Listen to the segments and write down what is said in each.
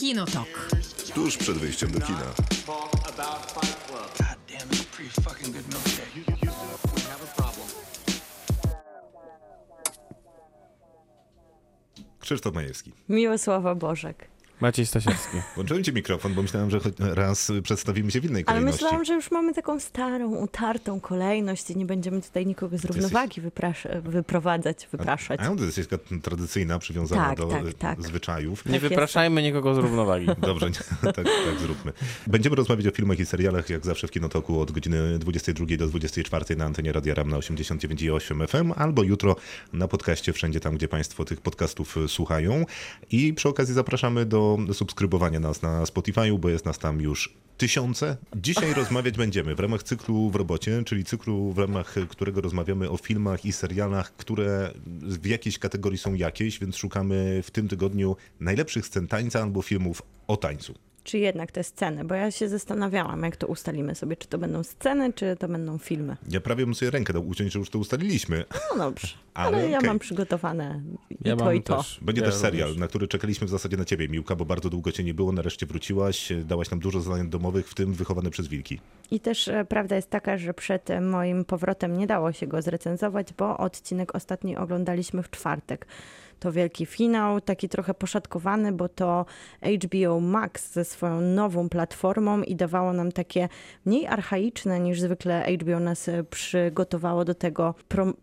Kinotok. Tuż przed wyjściem do kina. Krzysztof Majewski. Miłosława Bożek. Maciej Stasierski. Włączyłem ci mikrofon, bo myślałem, że choć raz przedstawimy się w innej Ale kolejności. myślałam, że już mamy taką starą, utartą kolejność i nie będziemy tutaj nikogo z równowagi wyprasz- wyprowadzać, wypraszać. A, to jest taka tradycyjna, przywiązana Tak, do tak, e, tak. zwyczajów. Nie Tak wypraszajmy nikogo z równowagi. Dobrze, tak, tak zróbmy. Będziemy rozmawiać o filmach i serialach, jak zawsze w Kinotoku od godziny 22 do 24 na antenie Radia Ram na 89,8 FM, albo jutro na podcaście wszędzie tam, gdzie Państwo tych podcastów e, słuchają. I przy okazji zapraszamy do subskrybowania nas na Spotify'u, bo jest nas tam już tysiące. Dzisiaj rozmawiać będziemy w ramach cyklu w robocie, czyli cyklu, w ramach którego rozmawiamy o filmach i serialach, które w jakiejś kategorii są jakieś, więc szukamy w tym tygodniu najlepszych scen tańca albo filmów o tańcu. Czy jednak te sceny? Bo ja się zastanawiałam, jak to ustalimy sobie, czy to będą sceny, czy to będą filmy. Ja prawie bym sobie rękę dał uciąć, że już to ustaliliśmy. No dobrze, Ale ale, ja okej. mam przygotowane i Ja to, mam i to. też. Będzie ja też serial, również. na który czekaliśmy w zasadzie na ciebie, Miłka, bo bardzo długo cię nie było, nareszcie wróciłaś, dałaś nam dużo zadań domowych, w tym wychowane przez wilki. I też e, prawda jest taka, że przed e, moim powrotem nie dało się go zrecenzować, bo odcinek ostatni oglądaliśmy w czwartek. To wielki finał, taki trochę poszatkowany, bo to HBO Max ze swoją nową platformą i dawało nam takie mniej archaiczne niż zwykle HBO nas e, przygotowało do tego,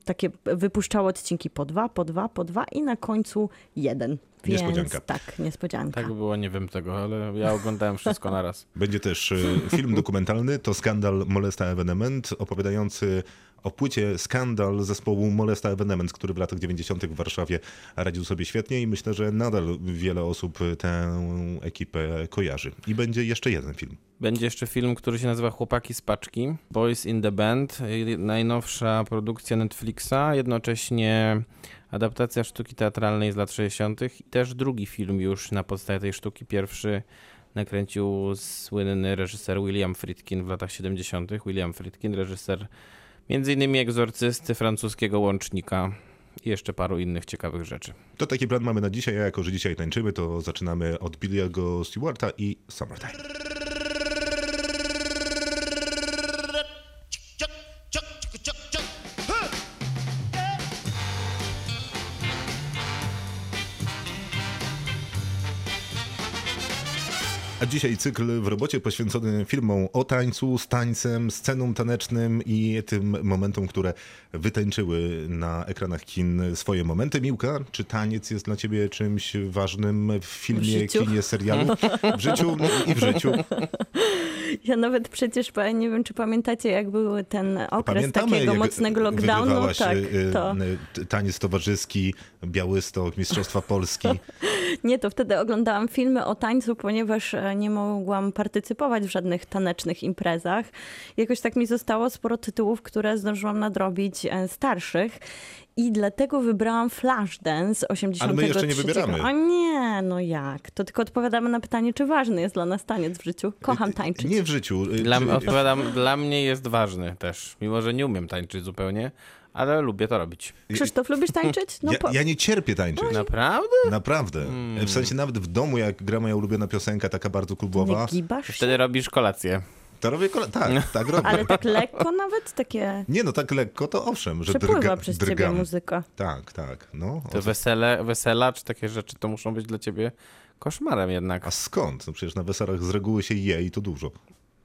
takie wypuszczało odcinki po dwa, po dwa, po dwa i na końcu jeden. Więc Niespodzianka. tak, niespodzianka. Tak było, nie wiem tego, ale ja oglądałem wszystko naraz. Będzie też e, film dokumentalny, to Skandal Molesta Evenement, opowiadający o płycie Skandal zespołu Molesta Evenement, który w latach 90. w Warszawie radził sobie świetnie i myślę, że nadal wiele osób tę ekipę kojarzy. I będzie jeszcze jeden film. Będzie jeszcze film, który się nazywa Chłopaki z paczki, Boys in the Band, najnowsza produkcja Netflixa, jednocześnie adaptacja sztuki teatralnej z lat 60. i też drugi film już na podstawie tej sztuki. Pierwszy nakręcił słynny reżyser William Friedkin w latach 70. William Friedkin, reżyser m.in. Egzorcysty, francuskiego łącznika i jeszcze paru innych ciekawych rzeczy. To taki plan mamy na dzisiaj, a jako że dzisiaj tańczymy, to zaczynamy od Billy'ego Stewarta i Summertime. A dzisiaj cykl w robocie poświęcony filmom o tańcu, z tańcem, scenom tanecznym i tym momentom, które wytańczyły na ekranach kin swoje momenty. Miłka, czy taniec jest dla ciebie czymś ważnym w filmie, życiu? kinie, serialu? W życiu i w życiu. Ja nawet przecież nie wiem, czy pamiętacie, jak był ten okres Pamiętamy, takiego mocnego lockdownu. Tak, y, to. y, t- taniec towarzyski, Białystok, Mistrzostwa Polski. Nie, to wtedy oglądałam filmy o tańcu, ponieważ e, nie mogłam partycypować w żadnych tanecznych imprezach. Jakoś tak mi zostało sporo tytułów, które zdążyłam nadrobić e, starszych. I dlatego wybrałam Flashdance 83. Ale my jeszcze nie wybieramy. O nie, no jak? To tylko odpowiadamy na pytanie, czy ważny jest dla nas taniec w życiu. Kocham tańczyć. Nie w życiu. y, Dla, odpowiadam, dla mnie jest ważny też, mimo że nie umiem tańczyć zupełnie, ale lubię to robić. Krzysztof, lubisz tańczyć? No ja, po... ja nie cierpię tańczyć. Naprawdę? Naprawdę. W sensie nawet w domu, jak gra moja ulubiona piosenka, taka bardzo Nie klubowa, gibasz się? Wtedy robisz kolację. To robię kole... Tak, tak robię. Ale tak lekko nawet? Takie... Nie no, tak lekko to owszem, że Przepływa drga, przez ciebie drgam. muzyka. Tak, tak. No, To wesele, wesela czy takie rzeczy to muszą być dla ciebie koszmarem jednak. A skąd? No przecież na weselach z reguły się je i to dużo.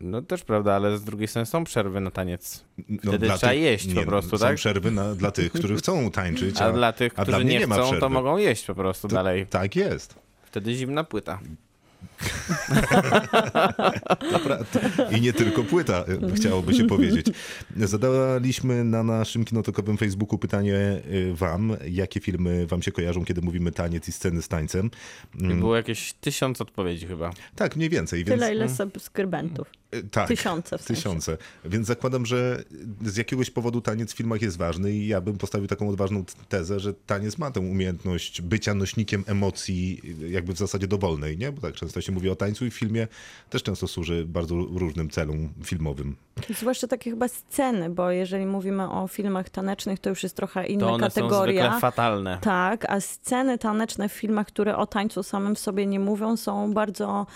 No też prawda, ale z drugiej strony są przerwy na taniec. No, Wtedy dla trzeba tych- jeść nie, po no, prostu, są tak? przerwy na, dla tych, którzy chcą tańczyć, A dla tych, a którzy mnie nie, nie ma chcą, to mogą jeść po prostu To- dalej. Tak jest. Wtedy zimna płyta. I nie tylko płyta, y, chciałoby się powiedzieć. Zadaliśmy na naszym kinotokowym Facebooku pytanie y, wam, jakie filmy wam się kojarzą, kiedy mówimy taniec i sceny z tańcem. I było jakieś tysiąc odpowiedzi chyba. Tak, mniej więcej. Więc Tyle, ile subskrybentów. E, Tak. Tysiące w sensie. Tysiące. Więc zakładam, że z jakiegoś powodu taniec w filmach jest ważny i ja bym postawił taką odważną tezę, że taniec ma tę umiejętność bycia nośnikiem emocji jakby w zasadzie dowolnej, nie? Bo tak często się mówi o tańcu i w filmie też często służy bardzo różnym celom filmowym. Zwłaszcza takie chyba sceny, bo jeżeli mówimy o filmach tanecznych, to już jest trochę inna To one są kategoria. zwykle fatalne. Tak, a sceny taneczne w filmach, które o tańcu samym w sobie nie mówią, są bardzo,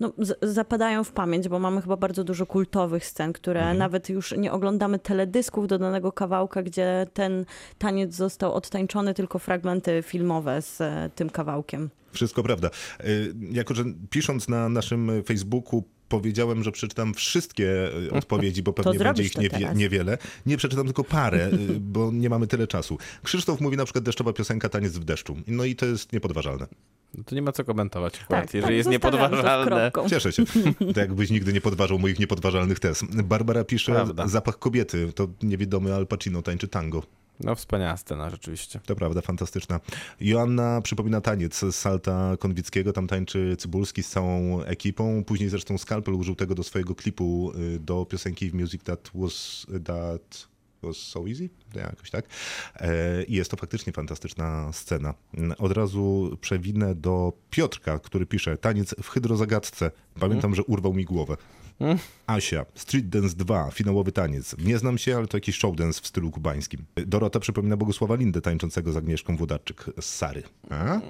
no, zapadają w pamięć, bo mamy chyba bardzo dużo kultowych scen, które Mhm. nawet już nie oglądamy teledysków do danego kawałka, gdzie ten taniec został odtańczony, tylko fragmenty filmowe z e, tym kawałkiem. Wszystko prawda. Y, Jako, że pisząc na naszym Facebooku powiedziałem, że przeczytam wszystkie y, odpowiedzi, bo pewnie będzie ich to niewie, niewiele. Nie przeczytam tylko parę, y, bo nie mamy tyle czasu. Krzysztof mówi na przykład deszczowa piosenka Taniec w deszczu. No i to jest niepodważalne. No to nie ma co komentować Tak, jeżeli tak, jest to niepodważalne. Cieszę się. Tak jakbyś nigdy nie podważał moich niepodważalnych tez. Barbara pisze Prawda. Zapach kobiety. To niewidomy Al Pacino tańczy tango. No wspaniała scena rzeczywiście. To prawda, fantastyczna. Joanna przypomina taniec z Salta Konwickiego, tam tańczy Cybulski z całą ekipą. Później zresztą Skalpel użył tego do swojego klipu y, do piosenki w Music That Was, that was So Easy? Jakoś tak. E, I jest to faktycznie fantastyczna scena. Od razu przewinę do Piotrka, który pisze taniec w hydrozagadce. Pamiętam, że urwał mi głowę. Asia, Street Dance 2, finałowy taniec. Nie znam się, ale to jakiś showdance w stylu kubańskim. Dorota przypomina Bogusława Lindę tańczącego z Agnieszką Włodarczyk z Sary. A?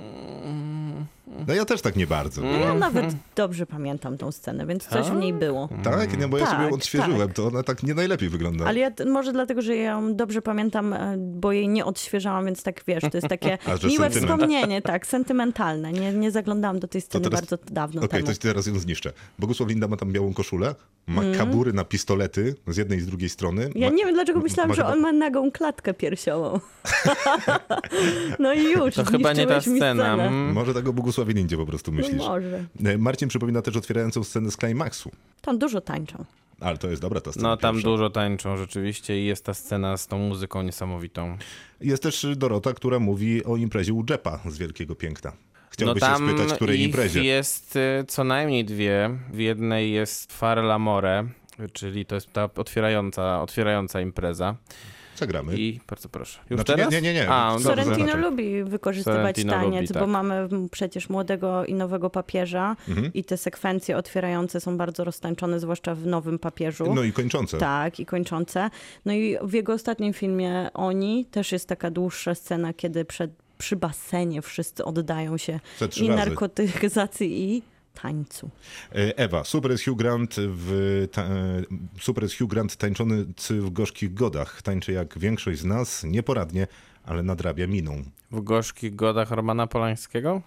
No ja też tak nie bardzo. Ja nawet dobrze pamiętam tą scenę, więc coś w niej było. Tak? Nie, bo ja Tak, sobie ją odświeżyłem, tak. to ona tak nie najlepiej wygląda. Ale ja może dlatego, że ja ją dobrze pamiętam, e, bo jej nie odświeżałam, więc tak wiesz, to jest takie miłe sentyment. wspomnienie, tak, sentymentalne. Nie, nie zaglądałam do tej sceny teraz- bardzo dawno Okej, temu. to teraz ją zniszczę. Bogusław Linda ma tam białą koszulę, ma Mhm. kabury na pistolety z jednej i z drugiej strony. Ja ma, nie wiem, dlaczego myślałam, ma że on ma nagą klatkę piersiową. no i już, To chyba nie ta scena. scenę. Mm. Może tak o Bogusławie Lindzie po prostu No myślisz. może. E, Marcin przypomina też otwierającą scenę z Climaxu. Tam dużo tańczą. Ale to jest dobra ta scena No tam pierwsza. dużo tańczą rzeczywiście i jest ta scena z tą muzyką niesamowitą. Jest też Dorota, która mówi o imprezie u Jeppa z Wielkiego Piękna. No Chciałbyś tam się spytać, której imprezie. jest y, co najmniej dwie. W jednej jest Fare l'Amore, czyli to jest ta otwierająca, otwierająca impreza. Zagramy. I bardzo proszę. Już Znaczy, nie, teraz? nie, nie, nie. A, dobrze. Sorrentino lubi wykorzystywać Sorrentino taniec, lubi, bo tak. mamy mm, przecież młodego i nowego papieża Mhm. i te sekwencje otwierające są bardzo roztańczone, zwłaszcza w nowym papieżu. No i kończące. Tak, i kończące. No i w jego ostatnim filmie Oni też jest taka dłuższa scena, kiedy przed, przy basenie wszyscy oddają się i razy. narkotyzacji i tańcu. E, Ewa, super jest Hugh Grant w ta, e, super jest Hugh Grant tańczony w gorzkich godach. Tańczy jak większość z nas, nieporadnie, ale nadrabia miną. W gorzkich godach Romana Polańskiego?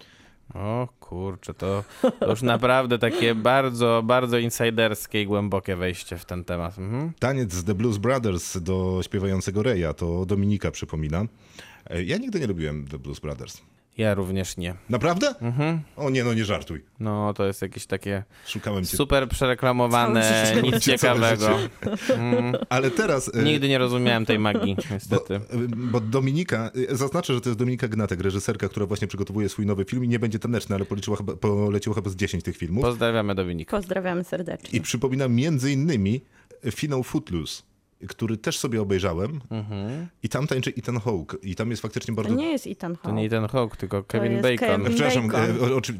O kurczę, to, to już naprawdę takie bardzo, bardzo insiderskie i głębokie wejście w ten temat. Mhm. Taniec z The Blues Brothers do śpiewającego Reya, to Dominika przypomina. E, Ja nigdy nie lubiłem The Blues Brothers. Ja również nie. Naprawdę? Mhm. O nie, no nie żartuj. No to jest jakieś takie Szukałem cię. super przereklamowane, nic ciekawego. Mm. Ale teraz... e, Nigdy nie rozumiałem tej magii, niestety. Bo, bo Dominika, zaznaczę, że to jest Dominika Gnatek, reżyserka, która właśnie przygotowuje swój nowy film i nie będzie taneczny, ale policzyła chyba, poleciło chyba z 10 tych filmów. Pozdrawiamy Dominika. Pozdrawiamy serdecznie. I przypomina między innymi finał Footloose, który też sobie obejrzałem i tam tańczy Ethan Hawke i tam jest faktycznie To bardzo... nie jest Ethan To Hawke. nie ten Hawk, tylko Kevin Bacon. Kevin- Przepraszam, Bacon. e, o, oczy...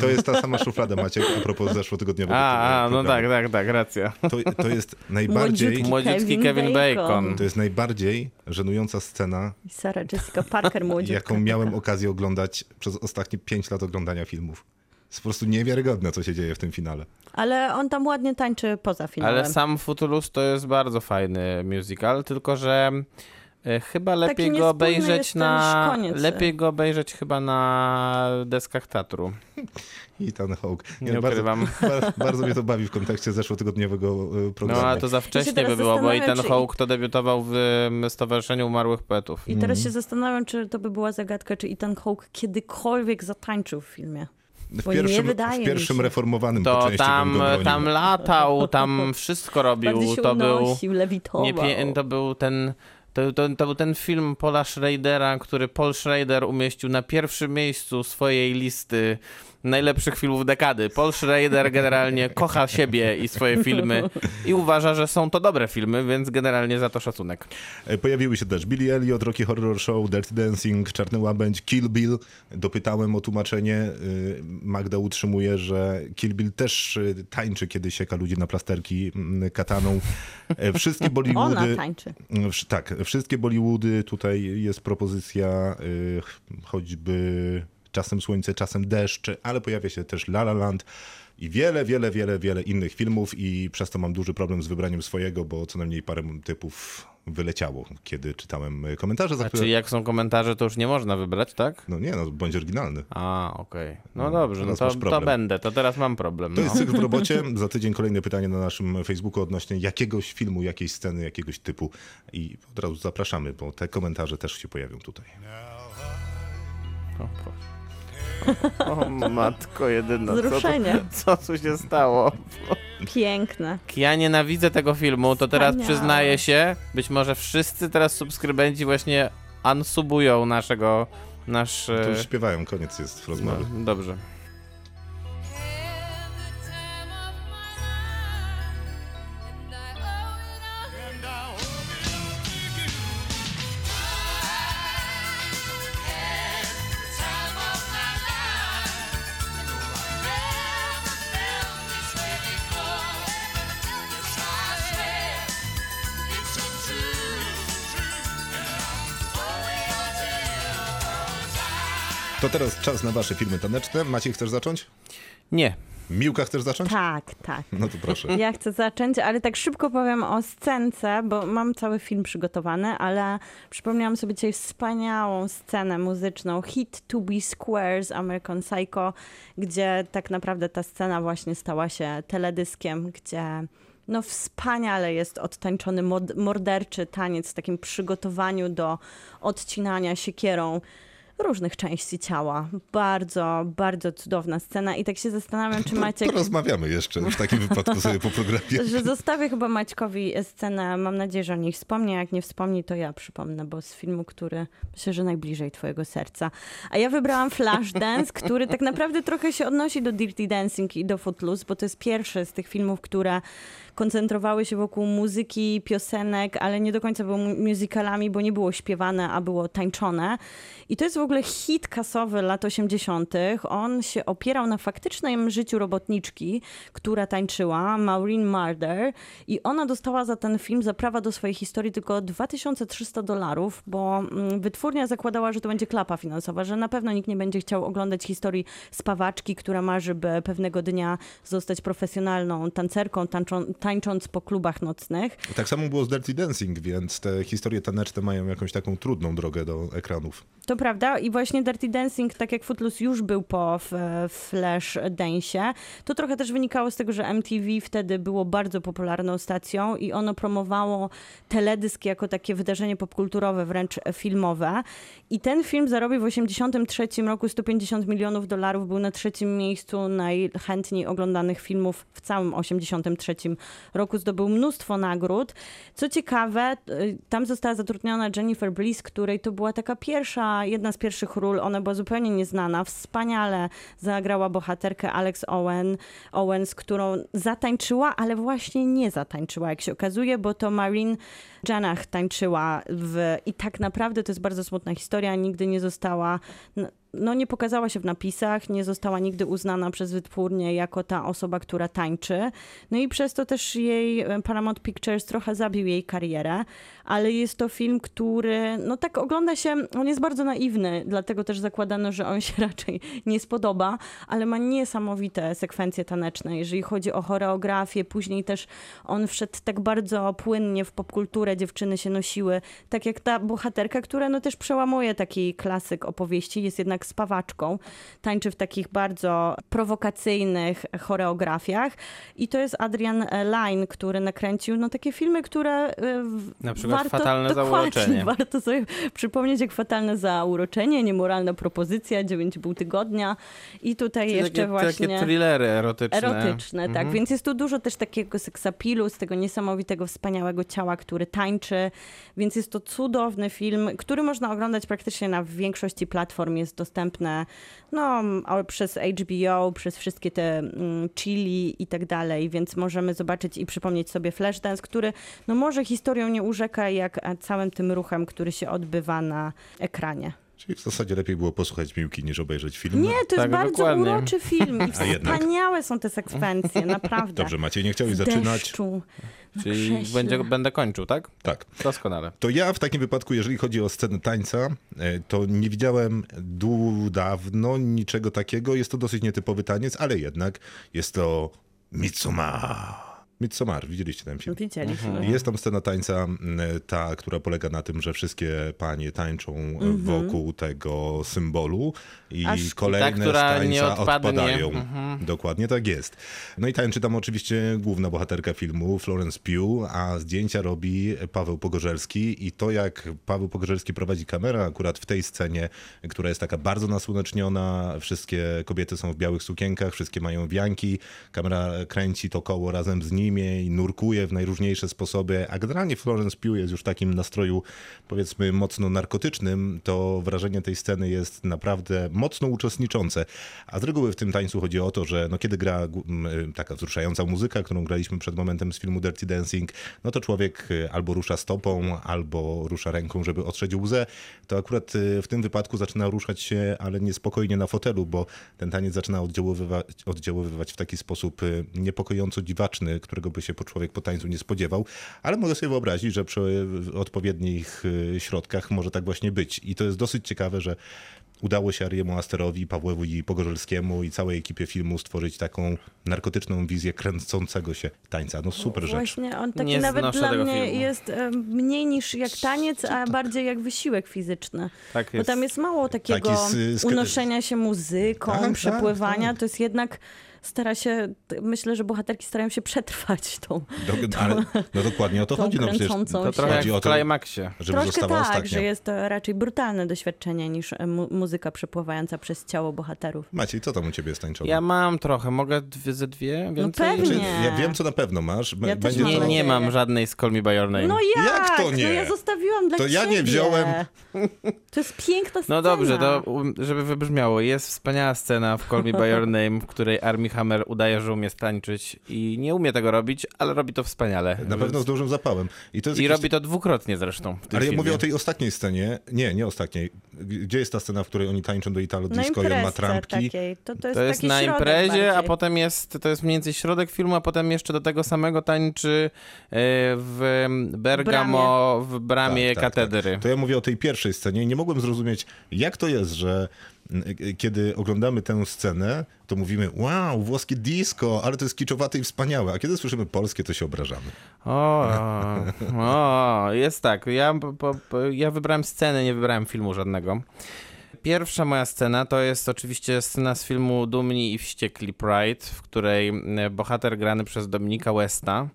To jest ta sama szuflada, Maciek, a propos zeszłotygodniowego A, a, no tak, tak, tak, racja. To, to jest najbardziej... Młodziutki Młodziutki Kevin Bacon. To jest najbardziej żenująca scena, I Sarah Jessica Parker młodziutka. jaką miałem okazję oglądać przez ostatnie 5 lat oglądania filmów. Jest po prostu niewiarygodne, co się dzieje w tym finale. Ale on tam ładnie tańczy poza filmem. Ale sam Footloose to jest bardzo fajny musical, tylko że e, chyba lepiej go obejrzeć jest ten na. koniec. Lepiej go obejrzeć chyba na deskach teatru. Ethan Hawke. Nie bardzo, ukrywam. Bardzo, bardzo mnie to bawi w kontekście zeszłotygodniowego e, No programu. a to za wcześnie by było, bo i ten czy- Hawk to debiutował w Stowarzyszeniu Umarłych Poetów. I teraz się zastanawiam, czy to by była zagadka, czy Ethan Hawke kiedykolwiek zatańczył w filmie. W bo nie pierwszym, wydaje w pierwszym się. reformowanym po To części bym tam, tam latał, tam wszystko robił. To był. unosił, lewitował. Nie, to był ten. To, to, to był ten film Paula Schradera, który Paul Schrader umieścił na pierwszym miejscu swojej listy najlepszych filmów dekady. Paul Schrader generalnie kocha siebie i swoje filmy i uważa, że są to dobre filmy, więc generalnie za to szacunek. E, Pojawiły się też Billy Elliot, Rocky Horror Show, Dirty Dancing, Czarny Łabędź, Kill Bill. Dopytałem o tłumaczenie. Y, Magda utrzymuje, że Kill Bill też y, tańczy, kiedy sieka ludzi na plasterki mm, kataną. E, Wszystkie Bollywoody... Ona tańczy. Wsz- Tak, wszystkie Bollywoody, tutaj jest propozycja choćby czasem słońce, czasem deszcz, ale pojawia się też La La Land i wiele, wiele, wiele, wiele innych filmów i przez to mam duży problem z wybraniem swojego, bo co najmniej parę typów wyleciało, kiedy czytałem komentarze, za A które... czyli jak są komentarze, to już nie można wybrać, tak? No nie, no bądź oryginalny. A, okej. No, No, dobrze, no to, to będę, to teraz mam problem. To no. jest cykl w robocie. Za tydzień kolejne pytanie na naszym Facebooku odnośnie jakiegoś filmu, jakiejś sceny, jakiegoś typu. I od razu zapraszamy, bo te komentarze też się pojawią tutaj. O, proszę. O, matko jedyna. Wzruszenie. Co tu, co tu się stało? Piękne. Ja nienawidzę tego filmu, to teraz Wspaniałe. przyznaję się, być może wszyscy teraz subskrybenci właśnie unsubują naszego, nasz... To już e, śpiewają, koniec jest no, rozmowy. dobrze. Teraz czas na wasze filmy taneczne. Maciej, chcesz zacząć? Nie. Miłka, chcesz zacząć? Tak, tak. No to proszę. Ja chcę zacząć, ale tak szybko powiem o scence, bo mam cały film przygotowany, ale przypomniałam sobie dzisiaj wspaniałą scenę muzyczną Hit to be Square z American Psycho, gdzie tak naprawdę ta scena właśnie stała się teledyskiem, gdzie no wspaniale jest odtańczony morderczy taniec w takim przygotowaniu do odcinania siekierą różnych części ciała. Bardzo, bardzo cudowna scena i tak się zastanawiam, czy Maciek... Porozmawiamy jeszcze w takim wypadku sobie po programie. że zostawię chyba Maćkowi scenę. Mam nadzieję, że o niej wspomni. Jak nie wspomni, to ja przypomnę, bo z filmu, który myślę, że najbliżej twojego serca. A ja wybrałam Flashdance, który tak naprawdę trochę się odnosi do Dirty Dancing i do Footloose, bo to jest pierwszy z tych filmów, które koncentrowały się wokół muzyki, piosenek, ale nie do końca były mu- musicalami, bo nie było śpiewane, a było tańczone. I to jest w ogóle hit kasowy lat 80. On się opierał na faktycznym życiu robotniczki, która tańczyła, Maureen Marder. I ona dostała za ten film, za prawa do swojej historii tylko 2300 dolarów, bo mm, wytwórnia zakładała, że to będzie klapa finansowa, że na pewno nikt nie będzie chciał oglądać historii spawaczki, która marzy, by pewnego dnia zostać profesjonalną tancerką, tańczą, tańcząc po klubach nocnych. Tak samo było z Dirty Dancing, więc te historie taneczne mają jakąś taką trudną drogę do ekranów. To prawda i właśnie Dirty Dancing, tak jak Footloose już był po Flash Dance'ie, to trochę też wynikało z tego, że MTV wtedy było bardzo popularną stacją i ono promowało teledysk jako takie wydarzenie popkulturowe, wręcz filmowe. I ten film zarobił w 1983 roku 150 milionów dolarów, był na trzecim miejscu najchętniej oglądanych filmów w całym 1983 roku, zdobył mnóstwo nagród. Co ciekawe, y, tam została zatrudniona Jennifer Bliss, której to była taka pierwsza, jedna z pierwszych ról, ona była zupełnie nieznana, wspaniale zagrała bohaterkę Alex Owen, Owens, którą zatańczyła, ale właśnie nie zatańczyła, jak się okazuje, bo to Maureen Janach tańczyła w... i tak naprawdę to jest bardzo smutna historia, nigdy nie została no nie pokazała się w napisach, nie została nigdy uznana przez wytwórnię jako ta osoba, która tańczy. No i przez to też jej e, Paramount Pictures trochę zabił jej karierę, ale jest to film, który no tak ogląda się, on jest bardzo naiwny, dlatego też zakładano, że on się raczej nie spodoba, ale ma niesamowite sekwencje taneczne, jeżeli chodzi o choreografię, później też on wszedł tak bardzo płynnie w popkulturę, dziewczyny się nosiły, tak jak ta bohaterka, która no też przełamuje taki klasyk opowieści, jest jednak spawaczką, tańczy w takich bardzo prowokacyjnych choreografiach i to jest Adrian Line, który nakręcił no takie filmy, które w- Na przykład warto, Fatalne Zauroczenie. Warto sobie przypomnieć, jak fatalne zauroczenie, niemoralna propozycja, 9,5 tygodnia i tutaj Czyli jeszcze takie, właśnie... takie thrillery erotyczne. Erotyczne, tak. Mhm. Więc jest tu dużo też takiego seksapilu, z tego niesamowitego, wspaniałego ciała, który tańczy. Więc jest to cudowny film, który można oglądać praktycznie na większości platform. Jest dostępny dostępne no, przez HBO, przez wszystkie te mm, chili i tak dalej, więc możemy zobaczyć i przypomnieć sobie Flashdance, który no może historią nie urzeka jak e, całym tym ruchem, który się odbywa na ekranie. Czyli w zasadzie lepiej było posłuchać piłki niż obejrzeć film. Nie, to jest Tak, bardzo dokładnie. uroczy film i A jednak. wspaniałe są te sekwencje, naprawdę. Dobrze, Maciej, nie chciałeś zaczynać. deszczu, na Czyli krześle. będzie, będę kończył, tak? Tak. Doskonale. To ja w takim wypadku, jeżeli chodzi o scenę tańca, e, to nie widziałem dawno niczego takiego. Jest to dosyć nietypowy taniec, ale jednak jest to Mitsumar. Midsommar, widzieliście ten film? Widzieliśmy. Jest tam scena tańca, ta, która polega na tym, że wszystkie panie tańczą wokół tego symbolu i Aż- kolejne ta, tańca odpadają. Mhm. Dokładnie tak jest. No i tańczy tam oczywiście główna bohaterka filmu, Florence Pugh, a zdjęcia robi Paweł Pogorzelski i to jak Paweł Pogorzelski prowadzi kamerę akurat w tej scenie, która jest taka bardzo nasłoneczniona, wszystkie kobiety są w białych sukienkach, wszystkie mają wianki, kamera kręci to koło razem z i nurkuje w najróżniejsze sposoby, a generalnie Florence Pugh jest już w takim nastroju powiedzmy mocno narkotycznym, to wrażenie tej sceny jest naprawdę mocno uczestniczące. A z reguły w tym tańcu chodzi o to, że no kiedy gra y, taka wzruszająca muzyka, którą graliśmy przed momentem z filmu Dirty Dancing, no to człowiek y, albo rusza stopą, albo rusza ręką, żeby otrzeć łzę. To akurat y, w tym wypadku zaczyna ruszać się, ale niespokojnie na fotelu, bo ten taniec zaczyna oddziaływywać, oddziaływywać w taki sposób niepokojąco dziwaczny, którego by się po człowiek po tańcu nie spodziewał, ale mogę sobie wyobrazić, że przy odpowiednich y, środkach może tak właśnie być. I to jest dosyć ciekawe, że udało się Ariemu Asterowi, Pawłowi Pogorzelskiemu i całej ekipie filmu stworzyć taką narkotyczną wizję kręcącego się tańca. No super rzecz. Właśnie on taki Nie nawet dla mnie filmu. jest e, mniej niż jak taniec, a bardziej jak wysiłek fizyczny. Tak Bo jest. tam jest mało takiego Taki z- z- unoszenia się muzyką, Tak, tak, przepływania. tak. To jest jednak stara się, myślę, że bohaterki starają się przetrwać tą. Do, ale, no dokładnie o to tą chodzi. No przecież To trochę jak chodzi o w to, klimaksie. żeby Troszkę została tak, ostatnia. że jest to raczej brutalne doświadczenie niż e, mu muzyka przepływająca przez ciało bohaterów. Maciej, co tam u ciebie jest tańczone? Ja mam trochę, mogę dwie, ze dwie? Więcej? pewnie. Znaczy, ja wiem, co na pewno masz. B- Ja też Będzie mam Nie, to... nie mam żadnej z Call Me By Your Name. No jak? Jak to nie? No ja zostawiłam dla To ja ciebie. nie wziąłem. To jest piękna scena. No dobrze, to um, żeby wybrzmiało, jest wspaniała scena w Call Me By Your Name, w której Armie Hammer udaje, że umie tańczyć i nie umie tego robić, ale robi to wspaniale. Na pewno z dużym zapałem. I, to jest I robi to dwukrotnie zresztą w tym Ale ja filmie. mówię o tej ostatniej scenie. Nie, nie ostatniej. Gdzie jest ta scena, w której oni tańczą do Italo Disco i on ma trampki? takiej. To, to jest, To jest taki na imprezie, a bardziej. potem jest, to jest mniej więcej środek filmu, a potem jeszcze do tego samego tańczy e, w Bergamo, w bramie Tak, tak, katedry. To ja mówię o tej pierwszej scenie i nie mogłem zrozumieć, jak to jest, że kiedy oglądamy tę scenę, to mówimy, wow, włoskie disco, ale to jest kiczowate i wspaniałe, a kiedy słyszymy polskie, to się obrażamy. O, o, jest tak. Ja, po, po, ja wybrałem scenę, nie wybrałem filmu żadnego. Pierwsza moja scena to jest oczywiście scena z filmu Dumni i Wściekli Pride, w której e, bohater grany przez Dominika Westa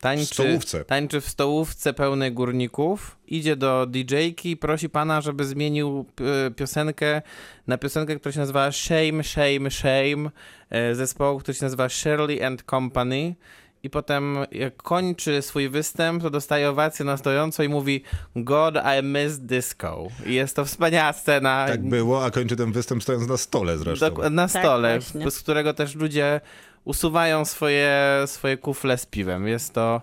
tańczy, W stołówce. tańczy w stołówce pełnej górników, idzie do DJ-ki i prosi pana, żeby zmienił e, piosenkę na piosenkę, która się nazywa Shame, Shame, Shame, e, zespołu, który się nazywa Shirley and Company. I potem jak kończy swój występ, to dostaje owację na stojąco i mówi God, I miss disco. I jest to wspaniała scena. Tak było, a kończy ten występ stojąc na stole zresztą. Dok- na Tak, stole, właśnie. z którego też ludzie usuwają swoje, swoje kufle z piwem. Jest to,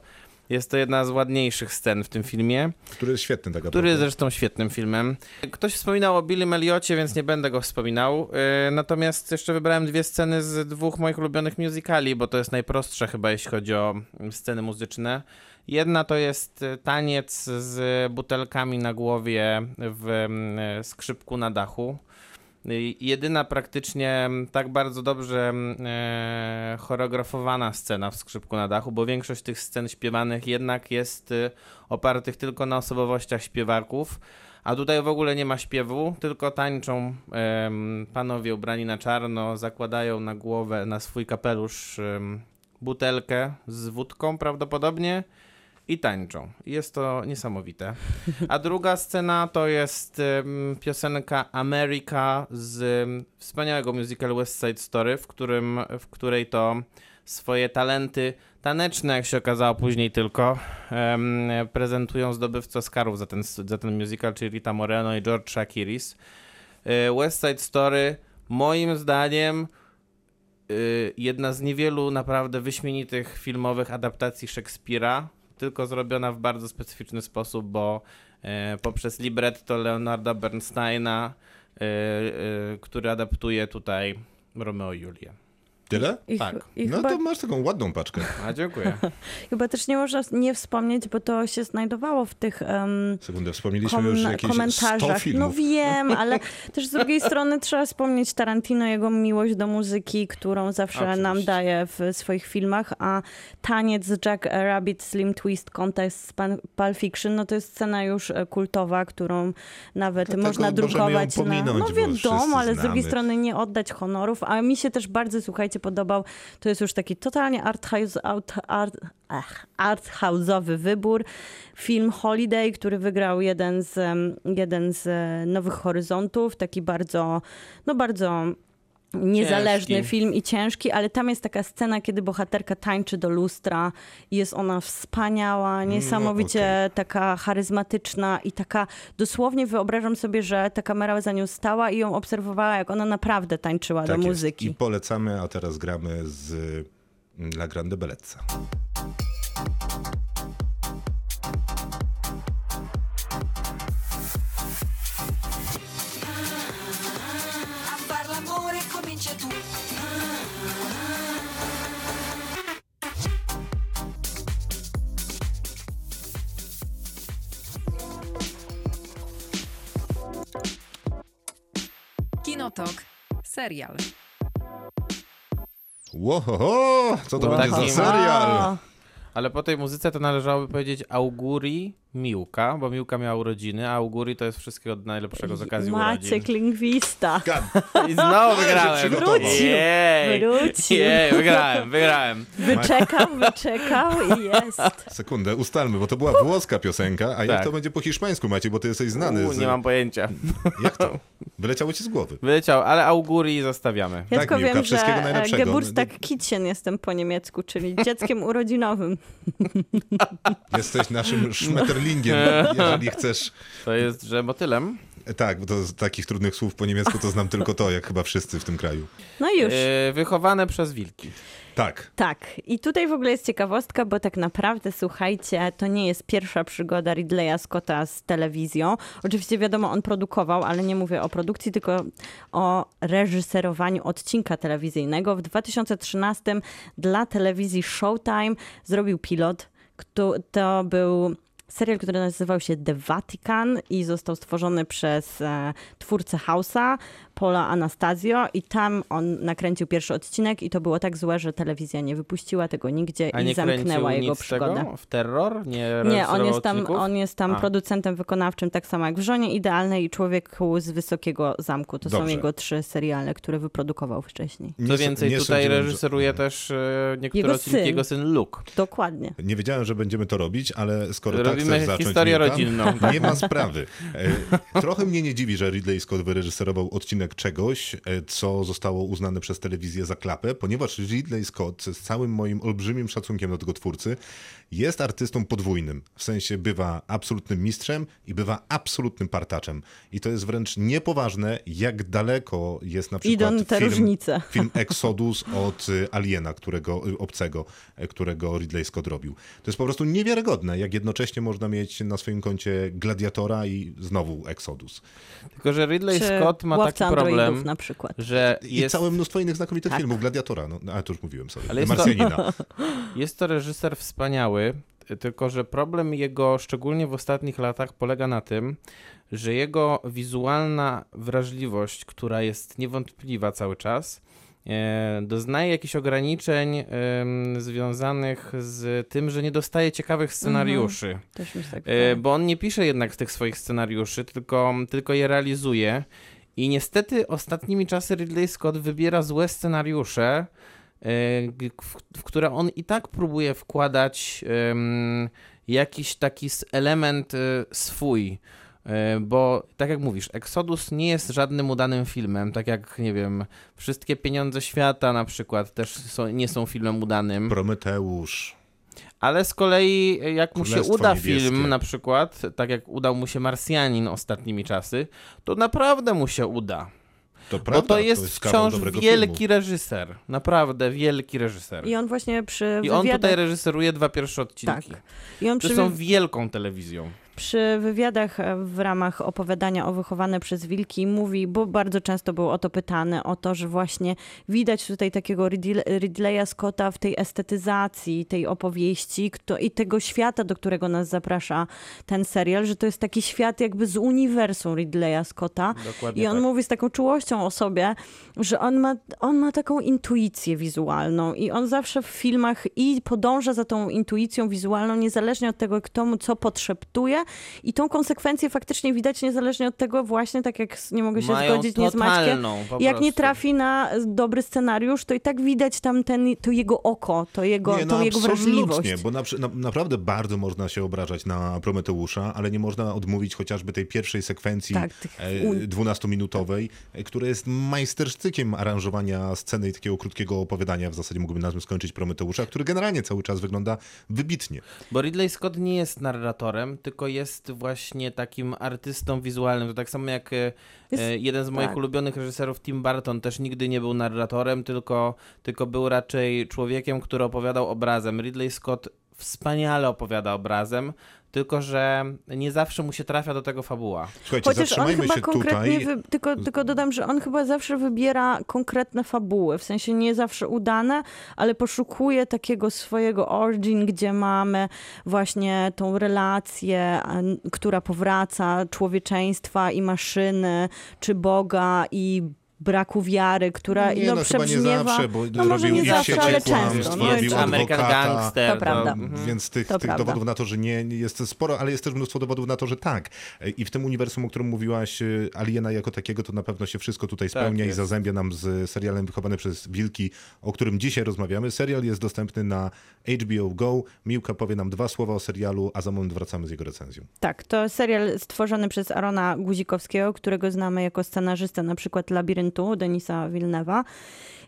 jest to jedna z ładniejszych scen w tym filmie, Który jest świetny, tak który jest zresztą świetnym filmem. Ktoś wspominał o Billy Eliocie, więc nie będę go wspominał. Yy, Natomiast jeszcze wybrałem dwie sceny z dwóch moich ulubionych musicali, bo to jest najprostsze chyba, jeśli chodzi o mm, sceny muzyczne. Jedna to jest y, taniec z butelkami na głowie w mm, skrzypku na dachu. Jedyna praktycznie mm, tak bardzo dobrze mm, e, choreografowana scena w skrzypku na dachu, bo większość tych scen śpiewanych jednak jest y, opartych tylko na osobowościach śpiewaków. A tutaj w ogóle nie ma śpiewu, tylko tańczą em, panowie ubrani na czarno, zakładają na głowę, na swój kapelusz em, butelkę z wódką prawdopodobnie i tańczą. Jest to niesamowite. A druga scena to jest em, piosenka America z em, wspaniałego musicalu West Side Story, w, którym, w której to swoje talenty taneczne, jak się okazało później tylko, em, prezentują zdobywcy Oscarów za ten, za ten musical, czyli Rita Moreno i George Shakiris. E, West Side Story, moim zdaniem, y, jedna z niewielu naprawdę wyśmienitych filmowych adaptacji Szekspira, tylko zrobiona w bardzo specyficzny sposób, bo e, poprzez libretto Leonarda Bernsteina, e, e, który adaptuje tutaj Romeo i Julię. Tyle? I, Tak. i No chyba, to masz taką ładną paczkę. A dziękuję. chyba też nie można nie wspomnieć, bo to się znajdowało w tych em, Sekundę, wspomnieliśmy kom- już jakieś 100 komentarzach. No wiem, ale też z drugiej strony trzeba wspomnieć Tarantino, jego miłość do muzyki, którą zawsze Oczywiście. nam daje w swoich filmach, a taniec z Jack Rabbit Slim Twist Contest z Pan- Pulp Fiction, no to jest scena już e, kultowa, którą nawet Dlatego można możemy ją drukować. Na, pominąć, no wiadomo, ale z drugiej znamy. strony nie oddać honorów, a mi się też bardzo, słuchajcie, podobał, to jest już taki totalnie art house, art, wybór. Film Holiday, który wygrał jeden z, jeden z e, Nowych Horyzontów, taki bardzo, no bardzo niezależny Ciężki. film i ciężki, ale tam jest taka scena, kiedy bohaterka tańczy do lustra i jest ona wspaniała, niesamowicie okej. taka charyzmatyczna i taka dosłownie wyobrażam sobie, że ta kamera za nią stała i ją obserwowała, jak ona naprawdę tańczyła Tak do jest. muzyki. I polecamy, a teraz gramy z mm, La Grande Bellezza. Kinotok. Serial. Łohoho, co to No będzie taki- za serial? Ale po tej muzyce to należałoby powiedzieć Auguri Miłka, bo Miłka miała urodziny, a Auguri to jest wszystkiego najlepszego z okazji Maciek urodzin. Lingwista. I znowu wygrałem. przygotował. Jej, Wrócił. jej, wygrałem, wygrałem. Wyczekał, wyczekał i jest. Sekundę, ustalmy, bo to była włoska piosenka, a jak Tak. to będzie po hiszpańsku, Maciej, bo ty jesteś znany U, z... nie mam pojęcia. Jak to? Wyleciało ci z głowy. Wyleciał, ale Auguri zostawiamy. Ja Tak, tylko Miłka, wiem, że e. Geburtstag Kitchen jestem po niemiecku, czyli dzieckiem urodzinowym. Jesteś naszym szmeterlingiem, jeżeli chcesz... To jest, że motylem. Tak, bo to z takich trudnych słów po niemiecku to znam tylko to, jak chyba wszyscy w tym kraju. No i już. Yy, wychowane przez wilki. Tak. Tak, i tutaj w ogóle jest ciekawostka, bo tak naprawdę, słuchajcie, to nie jest pierwsza przygoda Ridleya Scotta z telewizją. Oczywiście wiadomo, on produkował, ale nie mówię o produkcji, tylko o reżyserowaniu odcinka telewizyjnego. W 2013 dla telewizji Showtime zrobił pilot. kto- To był serial, który nazywał się The Vatican i został stworzony przez e, twórcę House'a, Paula Anastasio i tam on nakręcił pierwszy odcinek i to było tak złe, że telewizja nie wypuściła tego nigdzie A i nie zamknęła jego nic z tego? przygodę. W terror? Nie, Nie, on jest tam, on jest tam A. producentem wykonawczym, tak samo jak w Żonie Idealnej i Człowieku z Wysokiego Zamku. To są Dobrze. jego trzy seriale, które wyprodukował wcześniej. Co Nie- więcej, nie tutaj sądziłem, że- reżyseruje też e, niektóre Jego odcinki syn. jego syn Luke. Dokładnie. Nie wiedziałem, że będziemy to robić, ale skoro tak Robimy chcesz zacząć, historię rodzinną, tak. Nie ma sprawy. E, Trochę mnie nie dziwi, że Ridley Scott wyreżyserował odcinek czegoś, e, co zostało uznane przez telewizję za klapę, ponieważ Ridley Scott z całym moim olbrzymim szacunkiem do tego twórcy jest artystą podwójnym. W sensie bywa absolutnym mistrzem i bywa absolutnym partaczem. I to jest wręcz niepoważne, jak daleko jest na przykład Idą te film, różnice. film Exodus od y, Aliena, którego, y, obcego, którego Ridley Scott robił. To jest po prostu niewiarygodne, jak jednocześnie można mieć na swoim koncie Gladiatora i znowu Exodus. Tylko, że Ridley Czy Scott ma taki problem, na przykład. że I jest, całe mnóstwo innych znakomitych Tak. filmów. Gladiatora, no, a to już mówiłem sobie. Ale jest to- Marsjanina. jest to reżyser wspaniały, tylko że problem jego, szczególnie w ostatnich latach, polega na tym, że jego wizualna wrażliwość, która jest niewątpliwa cały czas, e, doznaje jakichś ograniczeń związanych z tym, że nie dostaje ciekawych scenariuszy. Też mi się tak E, bo on nie pisze jednak tych swoich scenariuszy, tylko, tylko je realizuje. I niestety ostatnimi czasy Ridley Scott wybiera złe scenariusze, e, w, które on i tak próbuje wkładać jakiś taki element e, swój. E, Bo tak jak mówisz, Exodus nie jest żadnym udanym filmem, tak jak, nie wiem, Wszystkie Pieniądze Świata na przykład też są, nie są filmem udanym. Prometeusz. Ale z kolei, jak mu się uda Niebieskie. film, na przykład, tak jak udał mu się Marsjanin ostatnimi czasy, to naprawdę mu się uda. To Bo prawda, to jest kawał wciąż dobrego wielki filmu. reżyser. Naprawdę wielki reżyser. I on właśnie przy I on wywiadach... tutaj reżyseruje dwa pierwsze odcinki. Tak. I on przy, są wielką telewizją. Przy wywiadach e, w ramach opowiadania o Wychowane przez Wilki mówi, bo bardzo często był o to pytany, o to, że właśnie widać tutaj takiego Ridley- Ridleya Scotta w tej estetyzacji tej opowieści kto, i tego świata, do którego nas zaprasza ten serial, że to jest taki świat jakby z uniwersum Ridleya Scotta. Dokładnie I on tak. mówi z taką czułością o sobie, że on ma, on ma taką intuicję wizualną i on zawsze w filmach i podąża za tą intuicją wizualną, niezależnie od tego, kto mu co podszeptuje i tą konsekwencję faktycznie widać niezależnie od tego właśnie, tak jak nie mogę się Mają zgodzić nie z Maćkiem, jak nie trafi na dobry scenariusz, to i tak widać tam ten, to jego oko, to jego, Nie, tą no jego absolutnie, wrażliwość. bo na, na, naprawdę bardzo można się obrażać na Prometeusza, ale nie można odmówić chociażby tej pierwszej sekwencji Tak, tych e, un- 12-minutowej, e, która jest majstersztykiem aranżowania sceny i takiego krótkiego opowiadania, w zasadzie mógłbym na tym skończyć Prometeusza, który generalnie cały czas wygląda wybitnie. Bo Ridley Scott nie jest narratorem, tylko jest właśnie takim artystą wizualnym. To tak samo jak e, Jest- e, jeden z moich tak. ulubionych reżyserów, Tim Burton, też nigdy nie był narratorem, tylko, tylko był raczej człowiekiem, który opowiadał obrazem. Ridley Scott wspaniale opowiada obrazem, tylko że nie zawsze mu się trafia do tego fabuła. Słuchajcie, Chociaż on chyba się konkretnie, tutaj. wy, tylko, tylko dodam, że on chyba zawsze wybiera konkretne fabuły, w sensie nie zawsze udane, ale poszukuje takiego swojego origin, gdzie mamy właśnie tą relację, która powraca człowieczeństwa i maszyny, czy Boga i braku wiary, która Nie, no, no chyba nie przebrzmiewa... zawsze, bo no może nie i zawsze, ale kłamstw, często. No, robił i- American adwokata, Gangster. To prawda. mhm. Więc tych, To tych prawda. dowodów na to, że nie jest sporo, ale jest też mnóstwo dowodów na to, że tak. I w tym uniwersum, o którym mówiłaś, y, Aliena jako takiego, to na pewno się wszystko tutaj spełnia i jest. zazębia nam z serialem Wychowany przez Wilki, o którym dzisiaj rozmawiamy. Serial jest dostępny na HBO Go. Miłka powie nam dwa słowa o serialu, a za moment wracamy z jego recenzją. Tak, to serial stworzony przez Arona Guzikowskiego, którego znamy jako scenarzystę na przykład Denisa Wilnewa.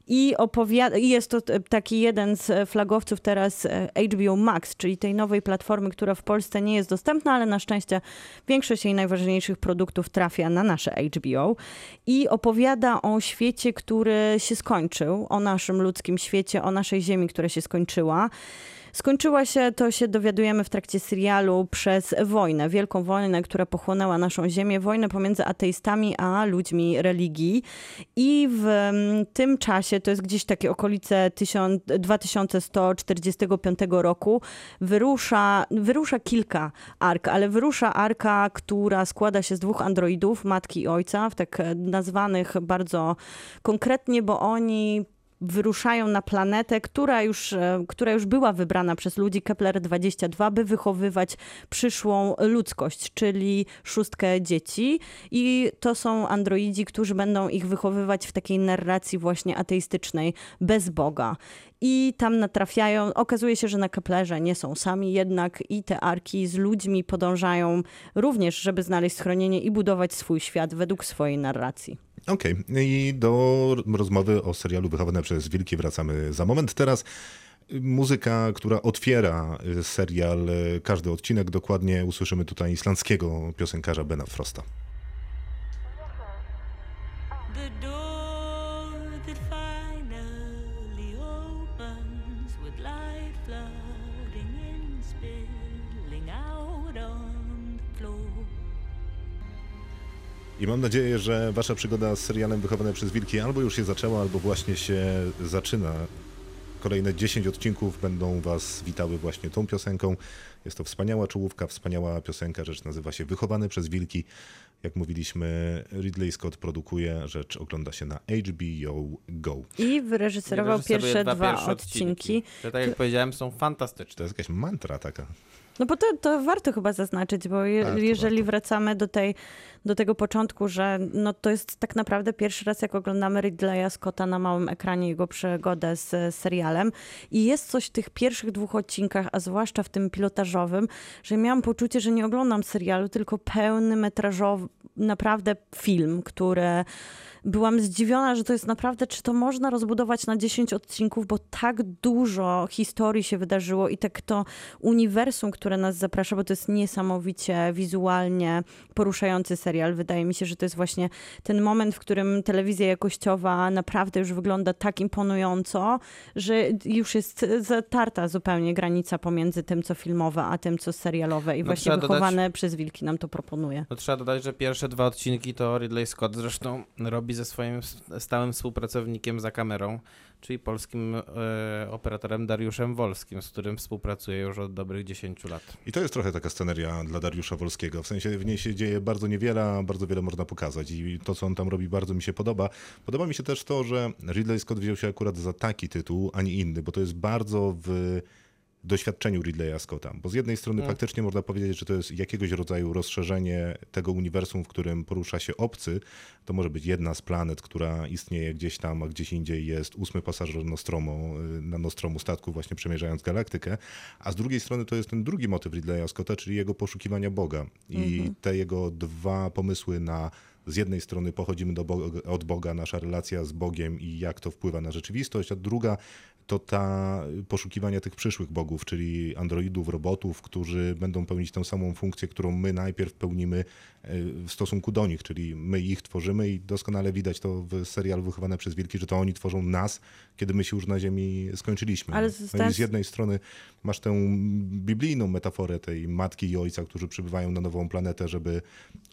I opowiada, i jest to taki jeden z flagowców teraz e, HBO Max, czyli tej nowej platformy, która w Polsce nie jest dostępna, ale na szczęście większość jej najważniejszych produktów trafia na nasze HBO. I opowiada o świecie, który się skończył, o naszym ludzkim świecie, o naszej ziemi, która się skończyła. Skończyła się, to się dowiadujemy w trakcie serialu, przez wojnę, wielką wojnę, która pochłonęła naszą ziemię, wojnę pomiędzy ateistami a ludźmi religii. I w mm, tym czasie, to jest gdzieś takie okolice 1000 2145 roku, wyrusza, wyrusza kilka ark, ale wyrusza arka, która składa się z dwóch androidów, matki i ojca, w tak e, nazwanych bardzo konkretnie, bo oni wyruszają na planetę, która już, e, która już była wybrana przez ludzi Kepler-22, by wychowywać przyszłą ludzkość, czyli szóstkę dzieci. I to są androidzi, którzy będą ich wychowywać w takiej narracji właśnie ateistycznej, bez Boga. I tam natrafiają, okazuje się, że na Keplerze nie są sami jednak i te arki z ludźmi podążają również, żeby znaleźć schronienie i budować swój świat według swojej narracji. Okej, i do rozmowy o serialu Wychowane przez Wilki wracamy za moment. Teraz y, muzyka, która otwiera y, serial, y, każdy odcinek, dokładnie usłyszymy tutaj islandzkiego piosenkarza Bena Frosta. I mam nadzieję, że wasza przygoda z serialem Wychowane przez Wilki albo już się zaczęła, albo właśnie się zaczyna. Kolejne 10 odcinków będą was witały właśnie tą piosenką. Jest to wspaniała czołówka, wspaniała piosenka. Rzecz nazywa się Wychowane przez Wilki. Jak mówiliśmy, Ridley Scott produkuje, rzecz ogląda się na HBO Go. I wyreżyserował pierwsze dwa, pierwsze odcinki. Które, tak jak powiedziałem, są fantastyczne. To jest jakaś mantra taka. No bo to, to warto chyba zaznaczyć, bo je, jeżeli warto. wracamy do, tej, do tego początku, że no to jest tak naprawdę pierwszy raz, jak oglądamy Ridleya Scotta na małym ekranie, jego przygodę z e, serialem i jest coś w tych pierwszych dwóch odcinkach, a zwłaszcza w tym pilotażowym, że miałam poczucie, że nie oglądam serialu, tylko pełny metrażowy, naprawdę film, który byłam zdziwiona, że to jest naprawdę, czy to można rozbudować na 10 odcinków, bo tak dużo historii się wydarzyło i tak to uniwersum, które nas zaprasza, bo to jest niesamowicie wizualnie poruszający serial. Wydaje mi się, że to jest właśnie ten moment, w którym telewizja jakościowa naprawdę już wygląda tak imponująco, że już jest zatarta zupełnie granica pomiędzy tym, co filmowe, a tym, co serialowe i No, właśnie trzeba dodać- wychowane przez wilki nam to proponuje. No, trzeba dodać, że pierwsze dwa odcinki to Ridley Scott zresztą robi ze swoim stałym współpracownikiem za kamerą, czyli polskim e, operatorem Dariuszem Wolskim, z którym współpracuje już od dobrych 10 lat. I to jest trochę taka sceneria dla Dariusza Wolskiego. W sensie w niej się dzieje bardzo niewiele, a bardzo wiele można pokazać. I to, co on tam robi, bardzo mi się podoba. Podoba mi się też to, że Ridley Scott wziął się akurat za taki tytuł, a nie inny, bo to jest bardzo w doświadczeniu Ridleya Scotta. Bo z jednej strony faktycznie można powiedzieć, że to jest jakiegoś rodzaju rozszerzenie tego uniwersum, w którym porusza się obcy. To może być jedna z planet, która istnieje gdzieś tam, a gdzieś indziej jest ósmy pasażer Nostromo, y, na Nostromu statku właśnie przemierzając galaktykę. A z drugiej strony to jest ten drugi motyw Ridleya Scotta, czyli jego poszukiwania Boga. I te jego dwa pomysły na z jednej strony pochodzimy do Boga, od Boga, nasza relacja z Bogiem i jak to wpływa na rzeczywistość, a druga to ta poszukiwania tych przyszłych bogów, czyli androidów, robotów, którzy będą pełnić tę samą funkcję, którą my najpierw pełnimy e, w stosunku do nich, czyli my ich tworzymy i doskonale widać to w serialu Wychowane przez Wilki, że to oni tworzą nas, kiedy my się już na ziemi skończyliśmy. Ale no z jednej strony masz tę biblijną metaforę tej matki i ojca, którzy przybywają na nową planetę, żeby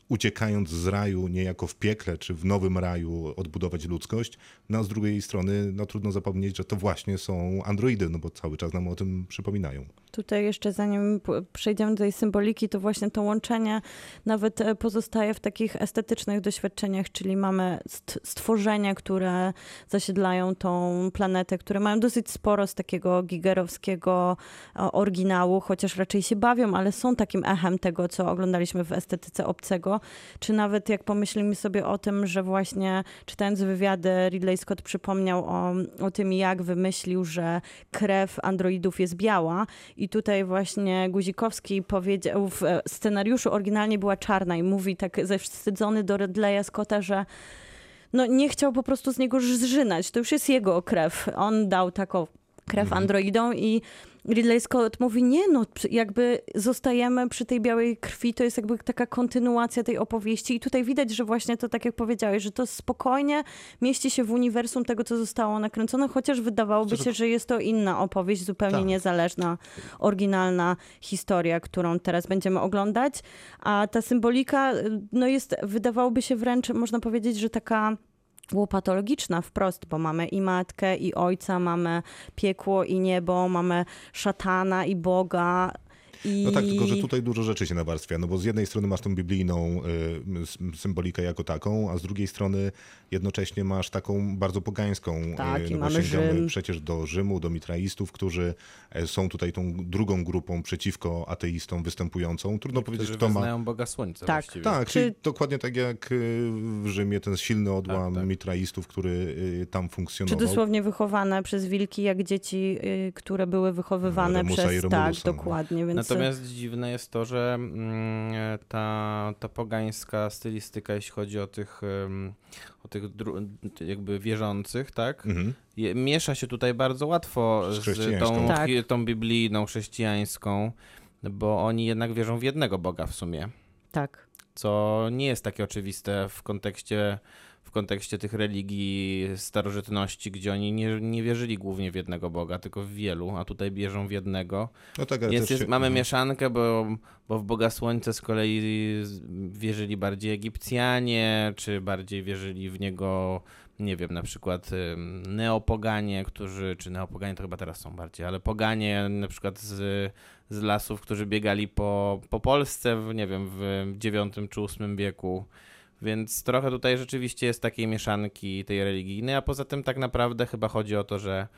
uciekając z raju niejako w piekle czy w nowym raju odbudować ludzkość. No a z drugiej strony no, trudno zapomnieć, że to właśnie są androidy, no bo cały czas nam o tym przypominają. Tutaj jeszcze zanim przejdziemy do tej symboliki, to właśnie to łączenie nawet e, pozostaje w takich estetycznych doświadczeniach, czyli mamy st- stworzenia, które zasiedlają tą planetę, które mają dosyć sporo z takiego gigerowskiego e, oryginału, chociaż raczej się bawią, ale są takim echem tego, co oglądaliśmy w estetyce obcego. Czy nawet jak pomyślimy sobie o tym, że właśnie czytając wywiady Ridley Scott przypomniał o, o tym, jak wymyślił, że krew androidów jest biała i tutaj właśnie Guzikowski powiedział, w e, scenariuszu oryginalnie była czarna i mówi tak zawstydzony do Ridleya Scotta, że no nie chciał po prostu z niego zżynać. To już jest jego krew. On dał taką krew androidom i Ridley Scott mówi, nie no, jakby zostajemy przy tej białej krwi, to jest jakby taka kontynuacja tej opowieści i tutaj widać, że właśnie to tak jak powiedziałeś, że to spokojnie mieści się w uniwersum tego, co zostało nakręcone, chociaż wydawałoby się, że jest to inna opowieść, zupełnie Tak. niezależna, oryginalna historia, którą teraz będziemy oglądać, a ta symbolika no jest, wydawałoby się wręcz, można powiedzieć, że taka łopatologiczna wprost, bo mamy i matkę, i ojca, mamy piekło i niebo, mamy szatana i Boga. I... No tak, tylko że tutaj dużo rzeczy się nawarstwia, no bo z jednej strony masz tą biblijną y, symbolikę jako taką, a z drugiej strony jednocześnie masz taką bardzo pogańską. Tak, y, i no bo mamy sięgamy Rzym. przecież do Rzymu, do mitraistów, którzy e, są tutaj tą drugą grupą przeciwko ateistom występującą. Trudno powiedzieć, Którzy kto ma... wyznają Boga Słońca Tak. właściwie. Tak, Czy- czyli dokładnie tak jak y, w Rzymie ten silny odłam Tak, tak. mitraistów, który y, tam Czy funkcjonował. dosłownie wychowane przez wilki, jak dzieci, y, które były wychowywane przez... Tak, no. dokładnie. Więc Natomiast dziwne jest to, że mm, ta, ta pogańska stylistyka, jeśli chodzi o tych, o tych dru- jakby wierzących, tak? Mhm. Je, miesza się tutaj bardzo łatwo Z z, tą, Tak. tą biblijną, chrześcijańską, bo oni jednak wierzą w jednego Boga w sumie, tak. co nie jest takie oczywiste w kontekście, kontekście tych religii starożytności, gdzie oni nie, nie wierzyli głównie w jednego Boga, tylko w wielu, a tutaj wierzą w jednego. No tak, Jest, jest, się- mamy mhm. mieszankę, bo, bo w Boga Słońce z kolei wierzyli bardziej Egipcjanie, czy bardziej wierzyli w niego, nie wiem, na przykład neopoganie, którzy, czy neopoganie to chyba teraz są bardziej, ale poganie na przykład z, z lasów, którzy biegali po, po Polsce, w, nie wiem, w IX czy VIII wieku. Więc trochę tutaj rzeczywiście jest takiej mieszanki tej religijnej, a poza tym tak naprawdę chyba chodzi o to, że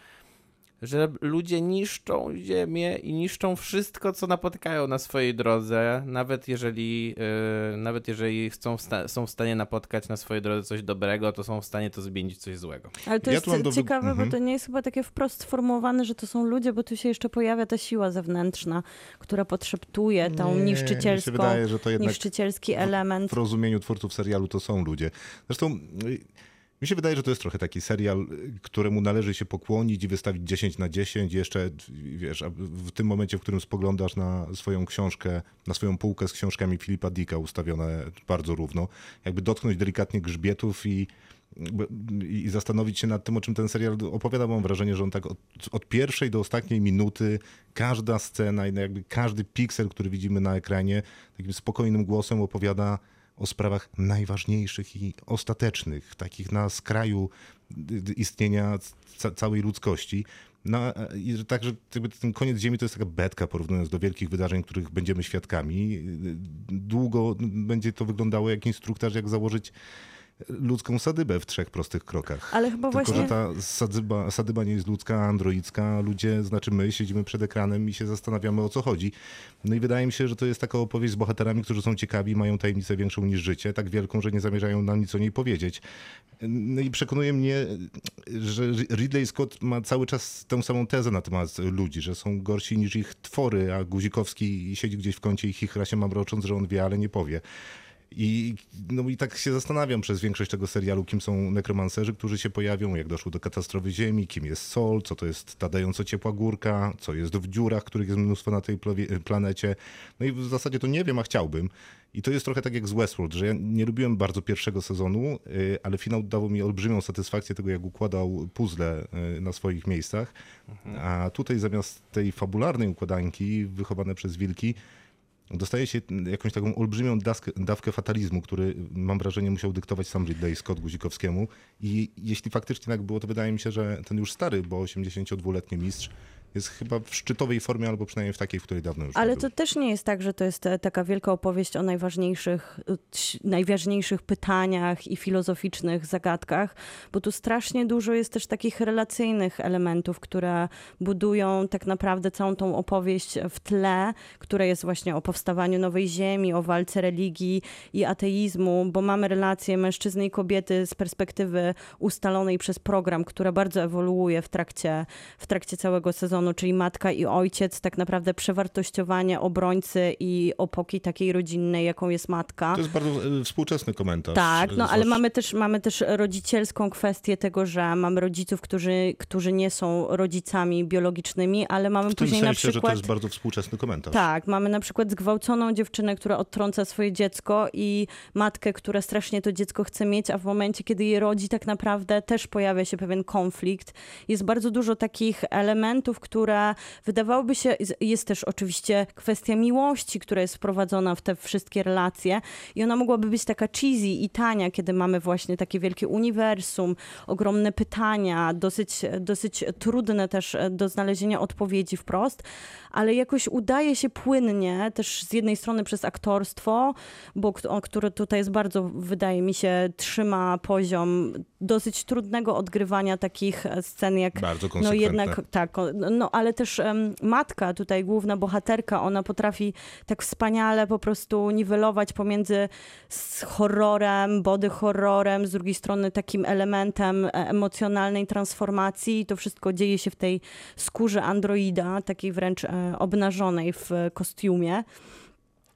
że ludzie niszczą ziemię i niszczą wszystko, co napotykają na swojej drodze, nawet jeżeli, yy, nawet jeżeli chcą, wsta- są w stanie napotkać na swojej drodze coś dobrego, to są w stanie to zmienić coś złego. Ale to Ja jest do ciekawe, Mhm. bo to nie jest chyba takie wprost sformułowane, że to są ludzie, bo tu się jeszcze pojawia ta siła zewnętrzna, która podszeptuje tą Nie, niszczycielską, wydaje, że to jednak niszczycielski element. w rozumieniu twórców serialu to są ludzie. Zresztą y, mi się wydaje, że to jest trochę taki serial, y, któremu należy się pokłonić i wystawić 10 na 10. Jeszcze, wiesz, w tym momencie, w którym spoglądasz na swoją książkę, na swoją półkę z książkami Filipa Dicka ustawione bardzo równo, jakby dotknąć delikatnie grzbietów i i zastanowić się nad tym, o czym ten serial opowiada. Mam wrażenie, że on tak od, od pierwszej do ostatniej minuty, każda scena i jakby każdy piksel, który widzimy na ekranie, takim spokojnym głosem opowiada o sprawach najważniejszych i ostatecznych, takich na skraju istnienia ca- całej ludzkości. No, także ten koniec Ziemi to jest taka betka, porównując do wielkich wydarzeń, których będziemy świadkami. Długo będzie to wyglądało jak instruktaż, jak założyć ludzką sadybę w trzech prostych krokach. Ale chyba Tylko, właśnie... że ta sadyba, sadyba nie jest ludzka, a androicka. Ludzie, znaczy my, siedzimy przed ekranem i się zastanawiamy o co chodzi. No i wydaje mi się, że to jest taka opowieść z bohaterami, którzy są ciekawi, mają tajemnicę większą niż życie, tak wielką, że nie zamierzają nam nic o niej powiedzieć. No i przekonuje mnie, że Ridley Scott ma cały czas tę samą tezę na temat ludzi, że są gorsi niż ich twory, a Guzikowski siedzi gdzieś w kącie i chichra się mamrocząc, że on wie, ale nie powie. I, no i tak się zastanawiam przez większość tego serialu, kim są nekromancerzy, którzy się pojawią, jak doszło do katastrofy Ziemi, kim jest Sol, co to jest ta dająco ciepła górka, co jest w dziurach, których jest mnóstwo na tej plowie- planecie. No i w zasadzie to nie wiem, a chciałbym. I to jest trochę tak jak z Westworld, że ja nie lubiłem bardzo pierwszego sezonu, y, ale finał dawał mi olbrzymią satysfakcję tego, jak układał puzzle y, na swoich miejscach. A tutaj zamiast tej fabularnej układanki wychowane przez wilki, dostaje się jakąś taką olbrzymią daskę, dawkę fatalizmu, który mam wrażenie musiał dyktować sam Ridley Scott Guzikowskiemu. I jeśli faktycznie tak było, to wydaje mi się, że ten już stary, bo 82-letni mistrz jest chyba w szczytowej formie, albo przynajmniej w takiej, w której dawno już Ale nie to też nie jest tak, że to jest e, taka wielka opowieść o najważniejszych, e, najważniejszych pytaniach i filozoficznych zagadkach, bo tu strasznie dużo jest też takich relacyjnych elementów, które budują tak naprawdę całą tą opowieść w tle, które jest właśnie o powstawaniu nowej ziemi, o walce religii i ateizmu, bo mamy relacje mężczyzny i kobiety z perspektywy ustalonej przez program, która bardzo ewoluuje w trakcie, w trakcie całego sezonu, czyli matka i ojciec, tak naprawdę przewartościowanie obrońcy i opoki takiej rodzinnej, jaką jest matka. To jest bardzo e, współczesny komentarz. Tak, no ale mamy też, mamy też rodzicielską kwestię tego, że mamy rodziców, którzy, którzy nie są rodzicami biologicznymi, ale mamy W później sensie, na że to przykład... jest bardzo współczesny komentarz. Tak, mamy na przykład zgwałconą dziewczynę, która odtrąca swoje dziecko i matkę, która strasznie to dziecko chce mieć, a w momencie, kiedy je rodzi, tak naprawdę też pojawia się pewien konflikt. Jest bardzo dużo takich elementów, które wydawałoby się, jest też oczywiście kwestia miłości, która jest wprowadzona w te wszystkie relacje i ona mogłaby być taka cheesy i tania, kiedy mamy właśnie takie wielkie uniwersum, ogromne pytania, dosyć, dosyć trudne też do znalezienia odpowiedzi wprost, ale jakoś udaje się płynnie, też z jednej strony przez aktorstwo, bo które tutaj jest bardzo, wydaje mi się, trzyma poziom dosyć trudnego odgrywania takich e, scen, jak Bardzo no jednak tak, o, no ale też matka, tutaj główna bohaterka, ona potrafi tak wspaniale po prostu niwelować pomiędzy horrorem, body horrorem, z drugiej strony takim elementem e, emocjonalnej transformacji. I to wszystko dzieje się w tej skórze androida, takiej wręcz e, obnażonej w kostiumie.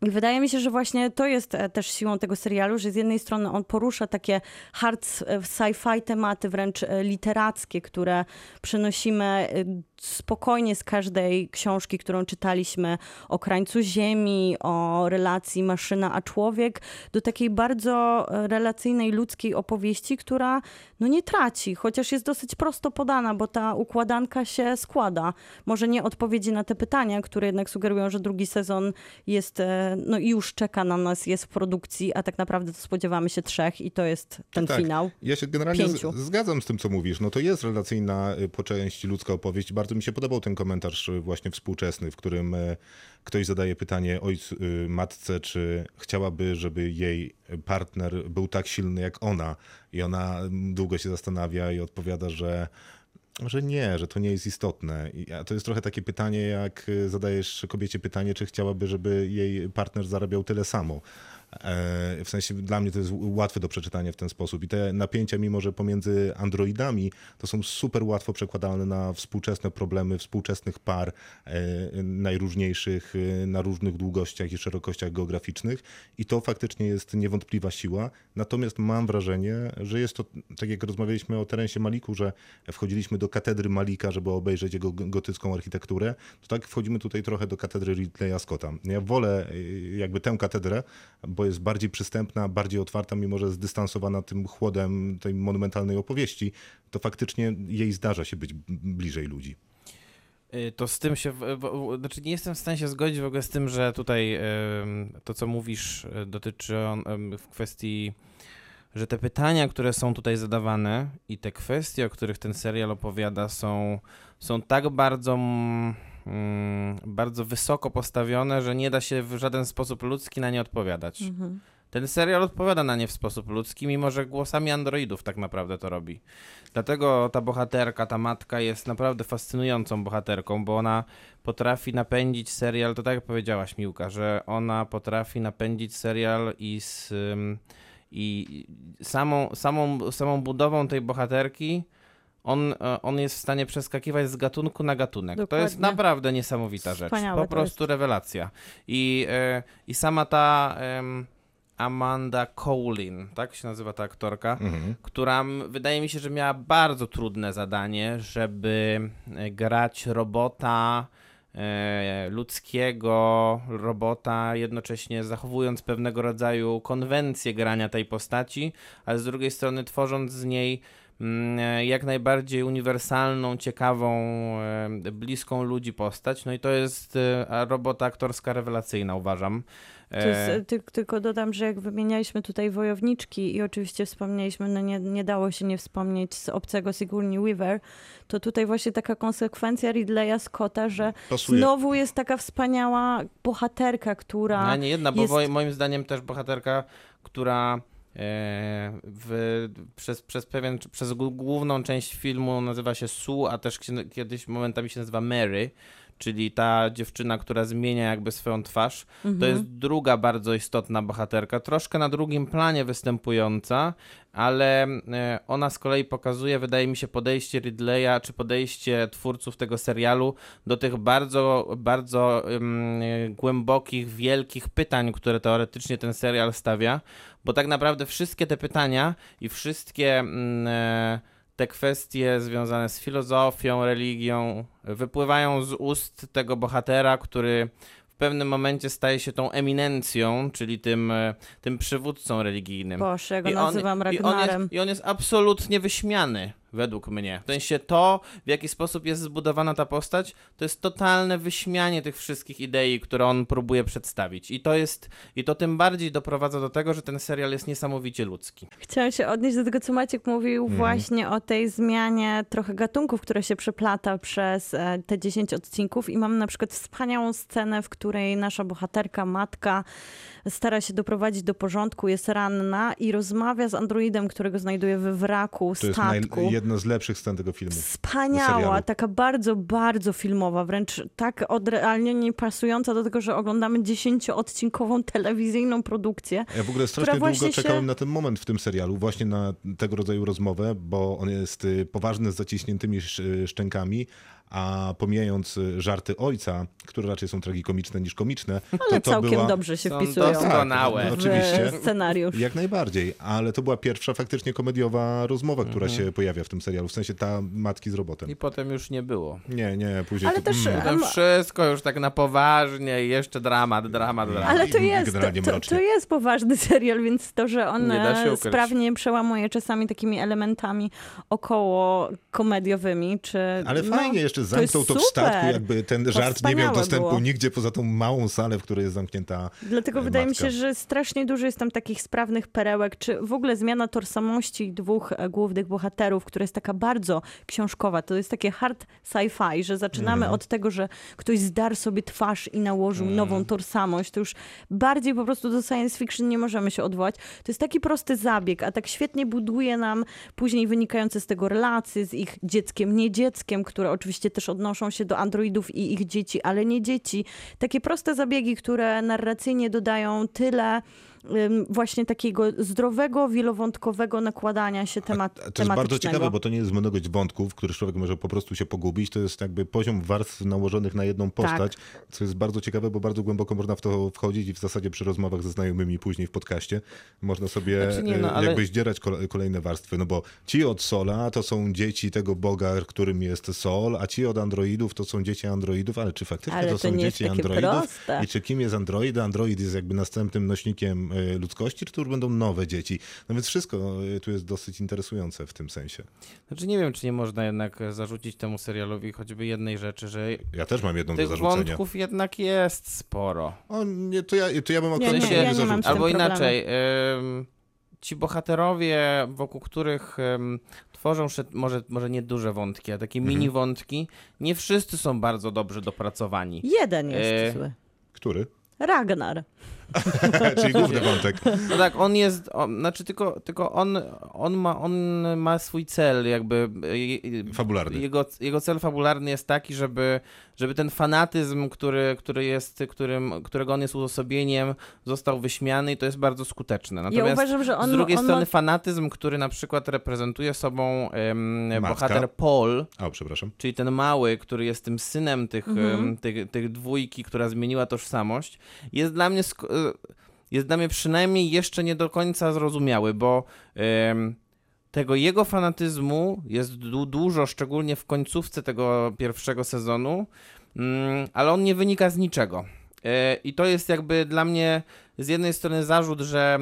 I wydaje mi się, że właśnie to jest e, też siłą tego serialu, że z jednej strony on porusza takie hard e, sci-fi tematy, wręcz e, literackie, które przenosimy e, spokojnie z każdej książki, którą czytaliśmy o krańcu Ziemi, o relacji maszyna a człowiek, do takiej bardzo relacyjnej, ludzkiej opowieści, która no nie traci, chociaż jest dosyć prosto podana, bo ta układanka się składa. Może nie odpowiedzi na te pytania, które jednak sugerują, że drugi sezon jest, no i już czeka na nas, jest w produkcji, a tak naprawdę to spodziewamy się trzech i to jest ten tak. finał. Ja się generalnie Pięciu. zgadzam z tym, co mówisz. No to jest relacyjna y, po części ludzka opowieść. Bardzo mi się podobał ten komentarz y, właśnie współczesny, w którym e, ktoś zadaje pytanie ojcu, y, matce, czy chciałaby, żeby jej partner był tak silny jak ona. I ona mm, długo się zastanawia i odpowiada, że Że nie, że to nie jest istotne. A to jest trochę takie pytanie, jak y, zadajesz kobiecie pytanie, czy chciałaby, żeby jej partner zarabiał tyle samo. E, W sensie dla mnie to jest łatwe do przeczytania w ten sposób. I te napięcia, mimo że pomiędzy androidami, to są super łatwo przekładalne na współczesne problemy współczesnych par e, najróżniejszych, e, na różnych długościach i szerokościach geograficznych. I to faktycznie jest niewątpliwa siła. Natomiast mam wrażenie, że jest to, tak jak rozmawialiśmy o Terensie Maliku, że wchodziliśmy do katedry Malika, żeby obejrzeć jego gotycką architekturę, to tak wchodzimy tutaj trochę do katedry Ridleya Scotta. Ja wolę jakby tę katedrę, bo jest bardziej przystępna, bardziej otwarta, mimo że zdystansowana tym chłodem tej monumentalnej opowieści, to faktycznie jej zdarza się być bliżej ludzi. Y, To z tym się, w, znaczy nie jestem w stanie się zgodzić w ogóle z tym, że tutaj to, co mówisz, y, dotyczy on, w kwestii, że te pytania, które są tutaj zadawane i te kwestie, o których ten serial opowiada, są, są tak bardzo, mm, bardzo wysoko postawione, że nie da się w żaden sposób ludzki na nie odpowiadać. Mhm. Ten serial odpowiada na nie w sposób ludzki, mimo że głosami androidów tak naprawdę to robi. Dlatego ta bohaterka, ta matka jest naprawdę fascynującą bohaterką, bo ona potrafi napędzić serial, to tak jak powiedziałaś Miłka, że ona potrafi napędzić serial i z, i samą, samą, samą budową tej bohaterki on, e, on jest w stanie przeskakiwać z gatunku na gatunek. To jest Dokładnie. naprawdę niesamowita rzecz. Wspaniałe po to prostu rewelacja. I, e, I sama ta em, Amanda Cowlin, tak się nazywa ta aktorka, Mhm. która wydaje mi się, że miała bardzo trudne zadanie, żeby e, grać robota e, ludzkiego robota, jednocześnie zachowując pewnego rodzaju konwencję grania tej postaci, ale z drugiej strony tworząc z niej jak najbardziej uniwersalną, ciekawą, e, bliską ludzi postać. No i to jest e, robota aktorska rewelacyjna, uważam. Jest, E, ty, tylko dodam, że jak wymienialiśmy tutaj wojowniczki i oczywiście wspomnieliśmy, no nie, nie dało się nie wspomnieć z obcego Sigourney Weaver, to tutaj właśnie taka konsekwencja Ridleya Scotta, że Pasuje. znowu jest taka wspaniała bohaterka, która... No, nie jedna, bo jest- moim zdaniem też bohaterka, która e, w, przez, przez pewien, przez gł- główną część filmu nazywa się Sue, a też kie- kiedyś momentami się nazywa Mary, czyli ta dziewczyna, która zmienia jakby swoją twarz. To jest druga bardzo istotna bohaterka, troszkę na drugim planie występująca, ale e, ona z kolei pokazuje, wydaje mi się, podejście Ridleya, czy podejście twórców tego serialu do tych bardzo, bardzo e, głębokich, wielkich pytań, które teoretycznie ten serial stawia, bo tak naprawdę wszystkie te pytania i wszystkie e, te kwestie związane z filozofią, religią wypływają z ust tego bohatera, który w pewnym momencie staje się tą eminencją, czyli tym, e, tym przywódcą religijnym. Boże, ja go I on- nazywam i on, Ragnarem. jest, I on jest absolutnie wyśmiany, według mnie. W sensie to, w jaki sposób jest zbudowana ta postać, to jest totalne wyśmianie tych wszystkich idei, które on próbuje przedstawić. I to jest, i to tym bardziej doprowadza do tego, że ten serial jest niesamowicie ludzki. Chciałam się odnieść do tego, co Maciek mówił właśnie o tej zmianie trochę gatunków, które się przeplata przez e, te 10 odcinków i mam na przykład wspaniałą scenę, w której nasza bohaterka, matka stara się doprowadzić do porządku, jest ranna i rozmawia z androidem, którego znajduje we wraku To jest naj, statku. Jedna z lepszych scen tego filmu. Wspaniała, taka bardzo, bardzo filmowa, wręcz tak odrealnie nie pasująca do tego, że oglądamy dziesięcioodcinkową telewizyjną produkcję. Ja w ogóle strasznie długo właśnie się- czekałem na ten moment w tym serialu, właśnie na tego rodzaju rozmowę, bo on jest y, poważny z zaciśniętymi sz- szczękami, a pomijając y, żarty ojca, które raczej są tragikomiczne niż komiczne, Ale to to całkiem była... dobrze się Są wpisują doskonałe. Tak, w oczywiście. scenariusz. Jak najbardziej, ale to była pierwsza faktycznie komediowa rozmowa, która Mhm. się pojawia w tym serialu, w sensie ta matki z robotem. I potem już nie było. Nie, nie, później Ale to, też, mm, Potem Em, wszystko już tak na poważnie i jeszcze dramat, dramat, dramat. Ale to jest, to, to, jest poważny serial, więc to, że on e, sprawnie przełamuje czasami takimi elementami około komediowymi, czy... Ale no, fajnie, jeszcze jeszcze zamknął to, w super. statku, jakby ten To żart nie miał dostępu było. nigdzie poza tą małą salę, w której jest zamknięta Dlatego e, wydaje mi matka. się, że strasznie dużo jest tam takich sprawnych perełek, czy w ogóle zmiana tożsamości dwóch e, głównych bohaterów, która jest taka bardzo książkowa. To jest takie hard sci-fi, że zaczynamy Mhm. od tego, że ktoś zdarł sobie twarz i nałożył Mhm. nową tożsamość. To już bardziej po prostu do science fiction nie możemy się odwołać. To jest taki prosty zabieg, a tak świetnie buduje nam później wynikające z tego relacje z ich dzieckiem, nie dzieckiem, które oczywiście też odnoszą się do androidów i ich dzieci, ale nie dzieci. Takie proste zabiegi, które narracyjnie dodają tyle właśnie takiego zdrowego, wielowątkowego nakładania się temat, To jest bardzo ciekawe, bo to nie jest mnogość wątków, w których człowiek może po prostu się pogubić. To jest jakby poziom warstw nałożonych na jedną postać, co jest bardzo ciekawe, bo bardzo głęboko można w to wchodzić i w zasadzie przy rozmowach ze znajomymi później w podcaście można sobie Znaczy nie, no, e, ale- jakby zdzierać kole- kolejne warstwy, no bo ci od Sola to są dzieci tego Boga, którym jest Sol, a ci od androidów to są dzieci androidów, ale czy faktycznie Ale to to są dzieci androidów? proste. I czy kim jest android? Android jest jakby następnym nośnikiem ludzkości, czy to już będą nowe dzieci? No więc wszystko e, tu jest dosyć interesujące w tym sensie. Znaczy nie wiem, czy nie można jednak zarzucić temu serialowi choćby jednej rzeczy, że Ja też mam jedną do tych zarzucenia. wątków jednak jest sporo. O, nie, to, ja, to ja bym akurat nie, nie, ja nie mam zarzucił. z tym Albo inaczej, ym, ci bohaterowie, wokół których ym, tworzą się może, może nie duże wątki, a takie Mhm. mini wątki, nie wszyscy są bardzo dobrze dopracowani. Jeden jest E, zły. Który? Ragnar. Czyli główny wątek. No tak, on jest, on, znaczy tylko, tylko on, on, ma, on ma swój cel, jakby. Fabularny. Jego, jego cel fabularny jest taki, żeby, żeby ten fanatyzm, który, który jest, którym, którego on jest uosobieniem, został wyśmiany i to jest bardzo skuteczne. Natomiast uważam, że on z drugiej on strony ma- fanatyzm, który na przykład reprezentuje sobą Matka. bohater Paul, O, przepraszam. czyli ten mały, który jest tym synem tych, Mhm. tych, tych dwójki, która zmieniła tożsamość, jest dla mnie sk- jest dla mnie przynajmniej jeszcze nie do końca zrozumiały, bo tego jego fanatyzmu jest du- dużo, szczególnie w końcówce tego pierwszego sezonu, mm, ale on nie wynika z niczego. E, I to jest jakby dla mnie z jednej strony zarzut, że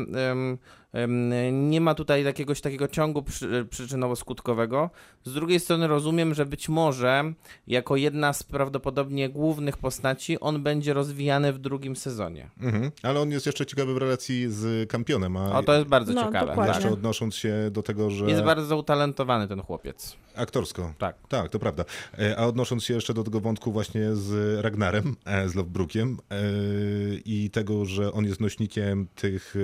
nie ma tutaj jakiegoś takiego ciągu przy, przyczynowo-skutkowego. Z drugiej strony rozumiem, że być może jako jedna z prawdopodobnie głównych postaci on będzie rozwijany w drugim sezonie. Mhm. Ale on jest jeszcze ciekawy w relacji z Kampionem, a O, to jest bardzo No, ciekawe. dokładnie. jeszcze odnosząc się do tego, że Jest bardzo utalentowany ten chłopiec. aktorsko. Tak. Tak, to prawda. E, A odnosząc się jeszcze do tego wątku właśnie z Ragnarem, e, z Lovebrookiem e, i tego, że on jest nośnikiem tych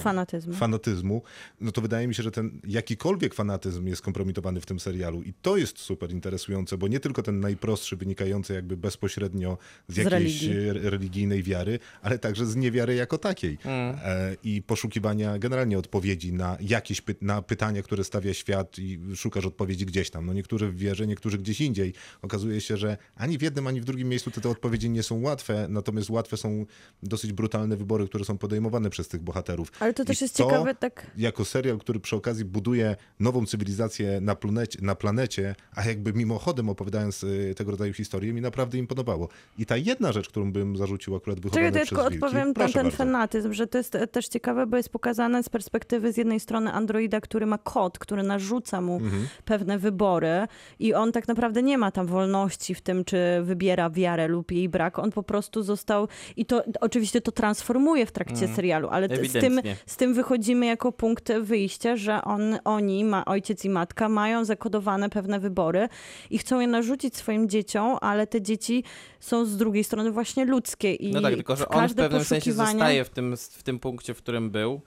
Fanatyzmu. Fanatyzmu, no to wydaje mi się, że ten jakikolwiek fanatyzm jest kompromitowany w tym serialu i to jest super interesujące, bo nie tylko ten najprostszy, wynikający jakby bezpośrednio z Z jakiejś religii. e, religijnej wiary, ale także z niewiary jako takiej Mm. e, i poszukiwania generalnie odpowiedzi na jakieś py na pytania, które stawia świat i szukasz odpowiedzi gdzieś tam. No niektórzy w wierze, niektórzy gdzieś indziej. Okazuje się, że ani w jednym, ani w drugim miejscu te, te odpowiedzi nie są łatwe, natomiast łatwe są dosyć brutalne wybory, które są podejmowane przez tych bohaterów. Ale to też I jest ciekawe, tak jako serial, który przy okazji buduje nową cywilizację na planecie, na planecie a jakby mimochodem opowiadając y, tego rodzaju historie, mi naprawdę imponowało. I ta jedna rzecz, którą bym zarzucił akurat wychowaną Czekaj, to ja przez tylko wilki, odpowiem na ten bardzo. fanatyzm, że to jest też ciekawe, bo jest pokazane z perspektywy z jednej strony androida, który ma kod, który narzuca mu Mhm. pewne wybory i on tak naprawdę nie ma tam wolności w tym, czy wybiera wiarę lub jej brak. On po prostu został i to oczywiście to transformuje w trakcie serialu, ale z tym, z tym wychodzimy jako punkt wyjścia, że on, oni, ma, ojciec i matka, mają zakodowane pewne wybory i chcą je narzucić swoim dzieciom, ale te dzieci są z drugiej strony właśnie ludzkie i No tak, tylko że on w pewnym sensie poszukiwanie- zostaje w tym, w tym punkcie, w którym był,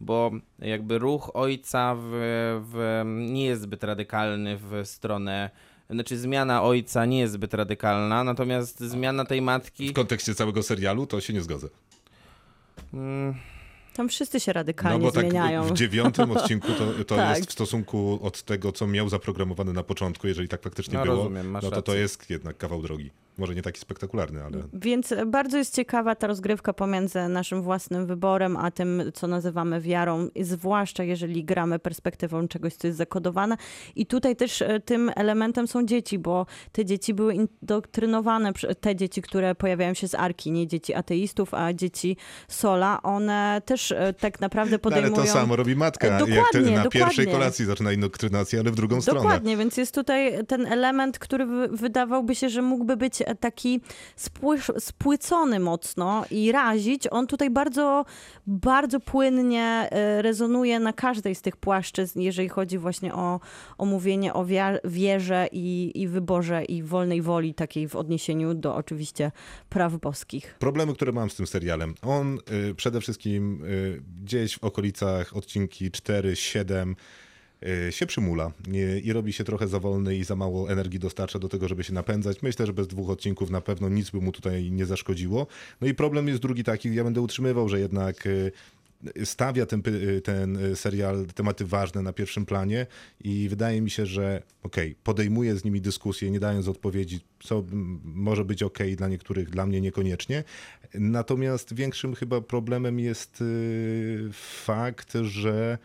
bo jakby ruch ojca w, w, nie jest zbyt radykalny w stronę. Znaczy, zmiana ojca nie jest zbyt radykalna, natomiast zmiana tej matki. W kontekście całego serialu to się nie zgodzę. Mm, Tam wszyscy się No radykalnie bo tak zmieniają. w dziewiątym odcinku to, to Tak. jest w stosunku od tego, co miał zaprogramowane na początku, jeżeli tak faktycznie No, było, rozumiem, masz no to to rację. jest jednak kawał drogi. Może nie taki spektakularny, ale Więc bardzo jest ciekawa ta rozgrywka pomiędzy naszym własnym wyborem, a tym, co nazywamy wiarą, zwłaszcza jeżeli gramy perspektywą czegoś, co jest zakodowane. I tutaj też e, tym elementem są dzieci, bo te dzieci były indoktrynowane, te dzieci, które pojawiają się z Arki, nie dzieci ateistów, a dzieci Sola, one też e, tak naprawdę No, ale podejmują... to samo robi matka, jak te, Dokładnie, na pierwszej dokładnie. kolacji zaczyna indoktrynację, ale w drugą stronę. Dokładnie, więc jest tutaj ten element, który wy- wydawałby się, że mógłby być taki spły- spłycony mocno i razić. On tutaj bardzo, bardzo płynnie e, rezonuje na każdej z tych płaszczyzn, jeżeli chodzi właśnie o, o mówienie o wierze i, i wyborze i wolnej woli takiej w odniesieniu do oczywiście praw boskich. Problemy, które mam z tym serialem. On y, przede wszystkim y, gdzieś w okolicach odcinki 4, 7 y, się przymula i robi się trochę za wolny i za mało energii dostarcza do tego, żeby się napędzać. Myślę, że bez dwóch odcinków na pewno nic by mu tutaj nie zaszkodziło. No i problem jest drugi taki, ja będę utrzymywał, że jednak y, stawia ten, py- ten serial tematy ważne na pierwszym planie i wydaje mi się, że okej, podejmuje z nimi dyskusję, nie dając odpowiedzi, co może być okej dla niektórych, dla mnie niekoniecznie. Natomiast większym chyba problemem jest fakt, że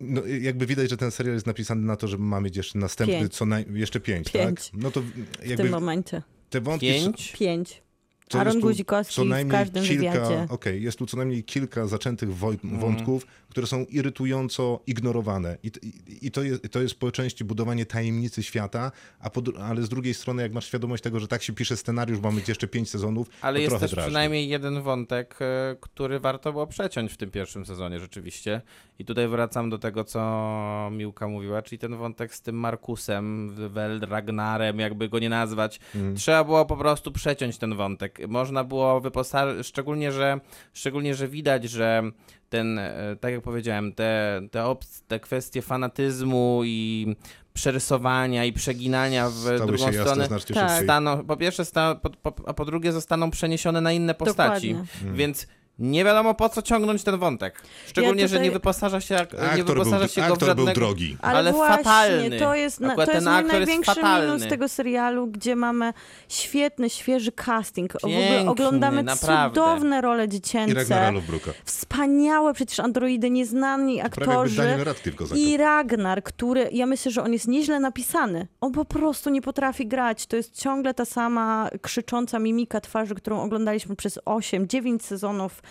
no, jakby widać, że ten serial jest napisany na to, że mamy mieć jeszcze następny, Pięć. co naj, jeszcze pięć, Pięć. tak? No to W jakby tym momencie. te wątki... Pięć? Pięć. To Aaron Guzikowski co w najmniej każdym kilka, wywiadzie. Okej, jest tu co najmniej kilka zaczętych woj- wątków, które są irytująco ignorowane. I, i, i to, jest, to jest po części budowanie tajemnicy świata, a po, dru- ale z drugiej strony, jak masz świadomość tego, że tak się pisze scenariusz, bo mamy jeszcze pięć sezonów, Ale to jest trochę też drażni. przynajmniej jeden wątek, e, który warto było przeciąć w tym pierwszym sezonie rzeczywiście. I tutaj wracam do tego, co Miłka mówiła, czyli ten wątek z tym Markusem, Wel Ragnarem, jakby go nie nazwać. Mm. Trzeba było po prostu przeciąć ten wątek. Można było wyposażyć, szczególnie, że, szczególnie, że widać, że ten, e, tak jak powiedziałem, te, te, te kwestie fanatyzmu i przerysowania i przeginania w Stały drugą stronę Tak. staną, po pierwsze, sta, po, po, a po drugie zostaną przeniesione na inne postaci. Dokładnie. Więc nie wiadomo po co ciągnąć ten wątek. Szczególnie, Ja że tutaj- nie wyposaża się, jak, nie Aktor, był, wyposaża się go w aktor był żadnego... drogi. Ale, Ale właśnie, fatalny. to jest, na, to jest ten aktor jest największy fatalny. minus tego serialu, gdzie mamy świetny, świeży casting. w ogóle Piękny, oglądamy naprawdę. cudowne role I dziecięce. Wspaniałe przecież androidy, nieznani aktorzy. I Ragnar, który, ja myślę, że on jest nieźle napisany. On po prostu nie potrafi grać. To jest ciągle ta sama krzycząca mimika twarzy, którą oglądaliśmy przez 8-9 sezonów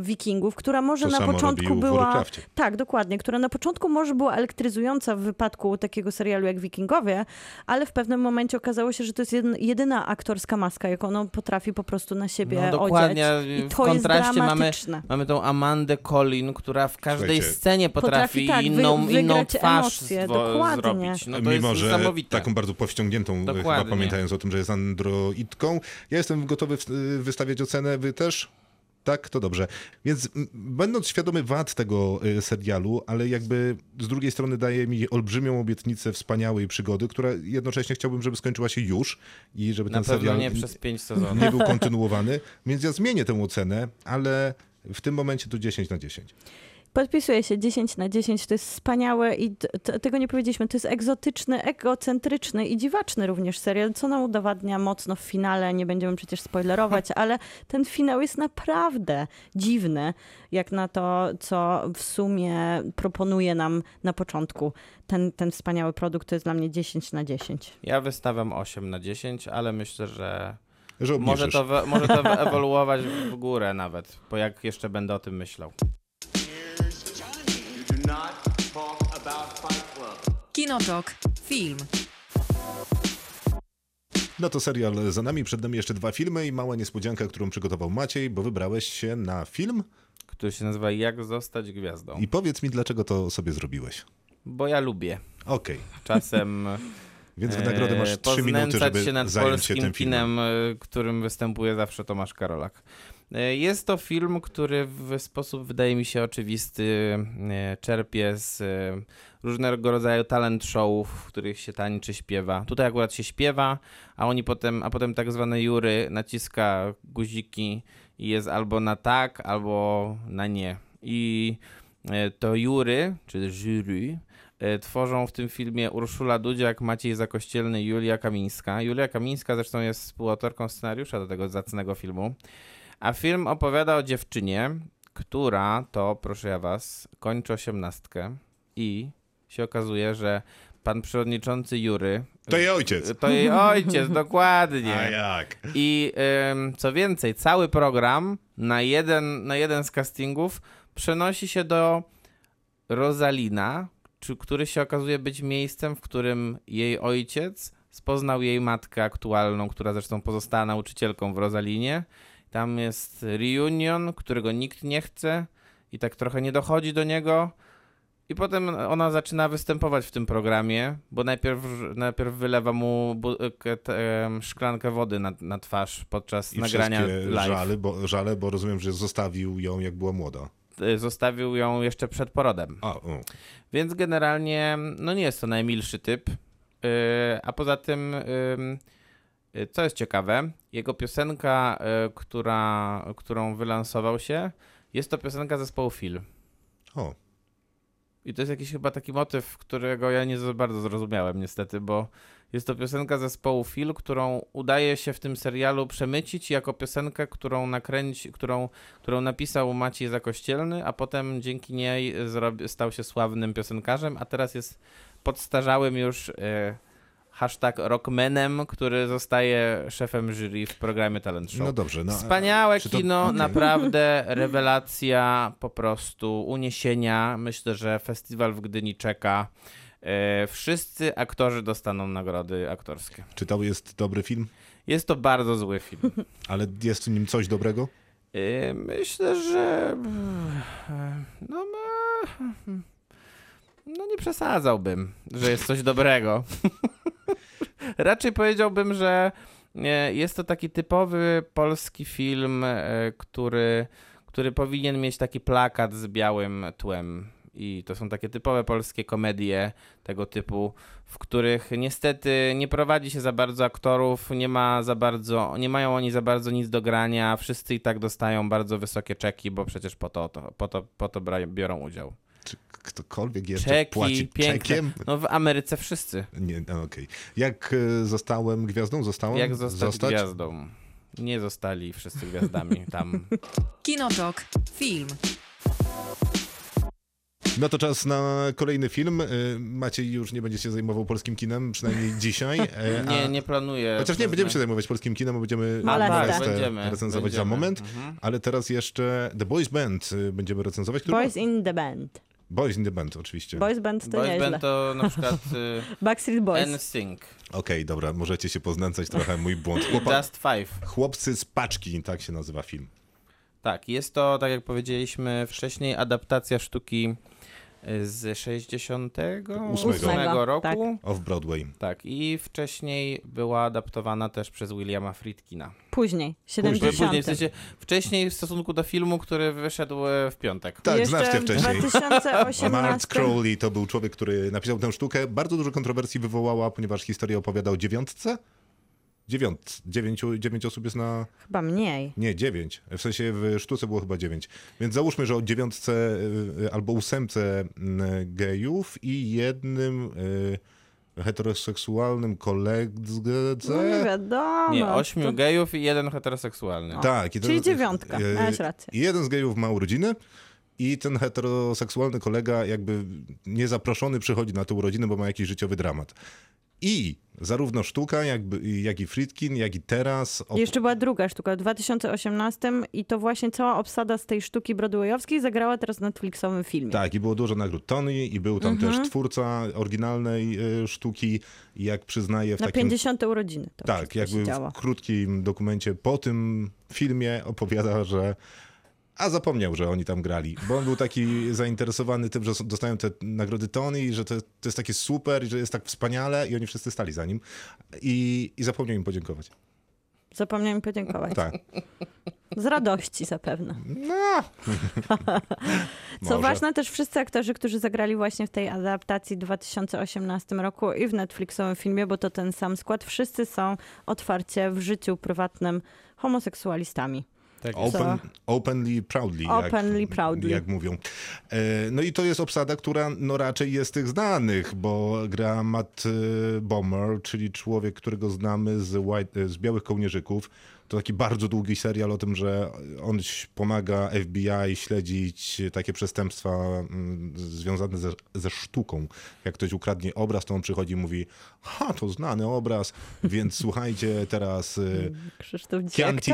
Wikingów, która może To na samo początku w była... Tak, dokładnie, która na początku może była elektryzująca w wypadku takiego serialu jak Wikingowie, ale w pewnym momencie okazało się, że to jest jedyna aktorska maska, jaką on potrafi po prostu na siebie No dokładnie, odziać. I w to jest kontraście mamy, mamy tą Amandę Collin, która w każdej Słuchajcie, scenie potrafi, Potrafi, tak, wy- inną, inną wygrać twarz emocje, zwo- dokładnie. zrobić. No to Mimo, jest że taką bardzo powściągniętą, chyba Dokładnie. pamiętając o tym, że jest androidką. Ja jestem gotowy w- wystawiać ocenę, wy też? Tak, to dobrze. Więc będąc świadomy wad tego y, serialu, ale jakby z drugiej strony daje mi olbrzymią obietnicę wspaniałej przygody, która jednocześnie chciałbym, żeby skończyła się już i żeby Na ten serial nie przez pięć sezonów. nie był kontynuowany. Więc ja zmienię tę ocenę, ale w tym momencie to 10 na 10. Podpisuję się 10 na 10, to jest wspaniałe i tego nie powiedzieliśmy, to jest egzotyczny, egocentryczny i dziwaczny również serial, co nam udowadnia mocno w finale, nie będziemy przecież spoilerować, ale ten finał jest naprawdę dziwny, jak na to, co w sumie proponuje nam na początku. Ten, ten wspaniały produkt to jest dla mnie 10 na 10. Ja wystawiam 8 na 10, ale myślę, że Że może to, we, może to ewoluować w górę nawet, bo jak jeszcze będę o tym myślał. Kinotok. Film. No to serial za nami, przed nami jeszcze dwa filmy i mała niespodzianka, którą przygotował Maciej, bo wybrałeś się na film Który się nazywa Jak zostać gwiazdą. i powiedz mi, dlaczego to sobie zrobiłeś. Bo ja lubię. Okej, Czasem więc w nagrodę masz e, trzy minuty, żeby się nad zająć się polskim tym filmem. kinem, e, którym występuje zawsze Tomasz Karolak. E, Jest to film, który w sposób, wydaje mi się, oczywisty e, czerpie z e, różnego rodzaju talent showów, w których się tańczy, śpiewa. Tutaj akurat się śpiewa, a oni potem, a potem tak zwane jury naciska guziki i jest albo na tak, albo na nie. I to jury, czy jury, tworzą w tym filmie Urszula Dudziak, Maciej Zakościelny i Julia Kamińska. Julia Kamińska zresztą jest współautorką scenariusza do tego zacnego filmu. A film opowiada o dziewczynie, która to, proszę ja was, kończy osiemnastkę i się okazuje, że pan przewodniczący Jury... To jej ojciec. To jej ojciec, dokładnie. A jak? I ym, co więcej, cały program na jeden, na jeden z castingów przenosi się do Rosalina, który się okazuje być miejscem, w którym jej ojciec spoznał jej matkę aktualną, która zresztą pozostała nauczycielką w Rosalinie. Tam jest reunion, którego nikt nie chce i tak trochę nie dochodzi do niego. I potem ona zaczyna występować w tym programie, bo najpierw, najpierw wylewa mu szklankę wody na, na twarz podczas I nagrania live. żale bo, żale, bo rozumiem, że zostawił ją jak była młoda. Y, Zostawił ją jeszcze przed porodem. A, o. Więc generalnie no nie jest to najmilszy typ. Yy, a poza tym, ym, y, co jest ciekawe, jego piosenka, y, która, którą wylansował się, jest to piosenka zespołu Phil. o. I to jest jakiś chyba taki motyw, którego ja nie za bardzo zrozumiałem niestety, bo jest to piosenka zespołu Phil, którą udaje się w tym serialu przemycić jako piosenkę, którą nakręci, którą, którą napisał Maciej Zakościelny, a potem dzięki niej stał się sławnym piosenkarzem, a teraz jest podstarzałym już e, hashtag rockmanem, który zostaje szefem jury w programie Talent Show. No dobrze. No, Wspaniałe to- kino, okej. naprawdę rewelacja, po prostu uniesienia. Myślę, że festiwal w Gdyni czeka. E, wszyscy aktorzy dostaną nagrody aktorskie. Czy to jest dobry film? Jest to bardzo zły film. Ale jest w nim coś dobrego? E, myślę, że e, no, ma- no nie przesadzałbym, że jest coś dobrego. Raczej powiedziałbym, że e, jest to taki typowy polski film, e, który, który powinien mieć taki plakat z białym tłem. I to są takie typowe polskie komedie tego typu, w których niestety nie prowadzi się za bardzo aktorów, nie ma za bardzo, nie mają oni za bardzo nic do grania, wszyscy i tak dostają bardzo wysokie czeki, bo przecież po to, to, po to, po to biorą udział. Czy ktokolwiek jeszcze Czeki, płaci piękne. czekiem? No w Ameryce wszyscy. Nie, no okej. Jak e, zostałem gwiazdą? Zostałem? Jak zostać, gwiazdą? Nie zostali wszyscy gwiazdami tam. Kinotok. Film. No to czas na kolejny film. E, Maciej już nie będzie się zajmował polskim kinem, przynajmniej dzisiaj. e, a- Nie, nie planuję. Chociaż nie, będziemy się zajmować polskim kinem, bo będziemy Molestę. tak, Molestę będziemy, recenzować za będziemy. moment. Mhm. Ale teraz jeszcze The Boys Band będziemy recenzować. który- Boys in the Band. Boys in the Band, oczywiście. Boys Band to Boys nieźle. Band to na przykład y, Backstreet Boys. NSYNC. Okej, dobra, możecie się poznęcać trochę, mój błąd. Chłopa... Just Five. Chłopcy z paczki, tak się nazywa film. Tak, jest to, tak jak powiedzieliśmy wcześniej, adaptacja sztuki z 68 Ósmego. roku. tak. Off-Broadway. Tak, i wcześniej była adaptowana też przez Williama Friedkina. Później, Później, 70. później, w sensie wcześniej w stosunku do filmu, który wyszedł e, w piątek. Tak, Jeszcze znacznie w wcześniej. 2018. Mark Crowley to był człowiek, który napisał tę sztukę. Bardzo dużo kontrowersji wywołała, ponieważ historia opowiada o dziewiątce. Dziewiąt, dziewięciu, dziewięć osób jest na... Chyba mniej. Nie, dziewięć. W sensie w sztuce było chyba dziewięć. Więc załóżmy, że o dziewiątce y, albo ósemce y, gejów i jednym y, heteroseksualnym koledze. No nie wiadomo. Nie, ośmiu To- gejów i jeden heteroseksualny. Tak. I to- Czyli dziewiątka, miałeś rację. I jeden z gejów ma urodziny i ten heteroseksualny kolega jakby niezaproszony przychodzi na te urodziny, bo ma jakiś życiowy dramat. I zarówno sztuka, jakby, jak i Friedkin, jak i teraz... Jeszcze była druga sztuka w 2018 i to właśnie cała obsada z tej sztuki broadwayowskiej zagrała teraz w Netflixowym filmie. Tak, i było dużo nagród Tony i był tam Mhm. też twórca oryginalnej y, sztuki, jak przyznaje w Na takim... 50. urodziny Tak, jakby w krótkim dokumencie po tym filmie opowiada, że a zapomniał, że oni tam grali, bo on był taki zainteresowany tym, że dostają te nagrody Tony i że to, to jest takie super i że jest tak wspaniale i oni wszyscy stali za nim i, i zapomniał im podziękować. Zapomniałem podziękować. Tak. Z radości zapewne. No. Co ważne, też wszyscy aktorzy, którzy zagrali właśnie w tej adaptacji w 2018 roku i w Netflixowym filmie, bo to ten sam skład, wszyscy są otwarcie w życiu prywatnym homoseksualistami. Tak. Open, openly proudly. Openly jak, proudly. Jak mówią. E, No i to jest obsada, która no raczej jest tych znanych, bo gra Matt e, Bomer, czyli człowiek, którego znamy z, White, e, z Białych Kołnierzyków. To taki bardzo długi serial o tym, że on pomaga FBI śledzić takie przestępstwa mm, związane ze, ze sztuką. Jak ktoś ukradnie obraz, to on przychodzi i mówi, ha, to znany obraz, więc słuchajcie teraz... e, Krzysztof dzisiaj Chianti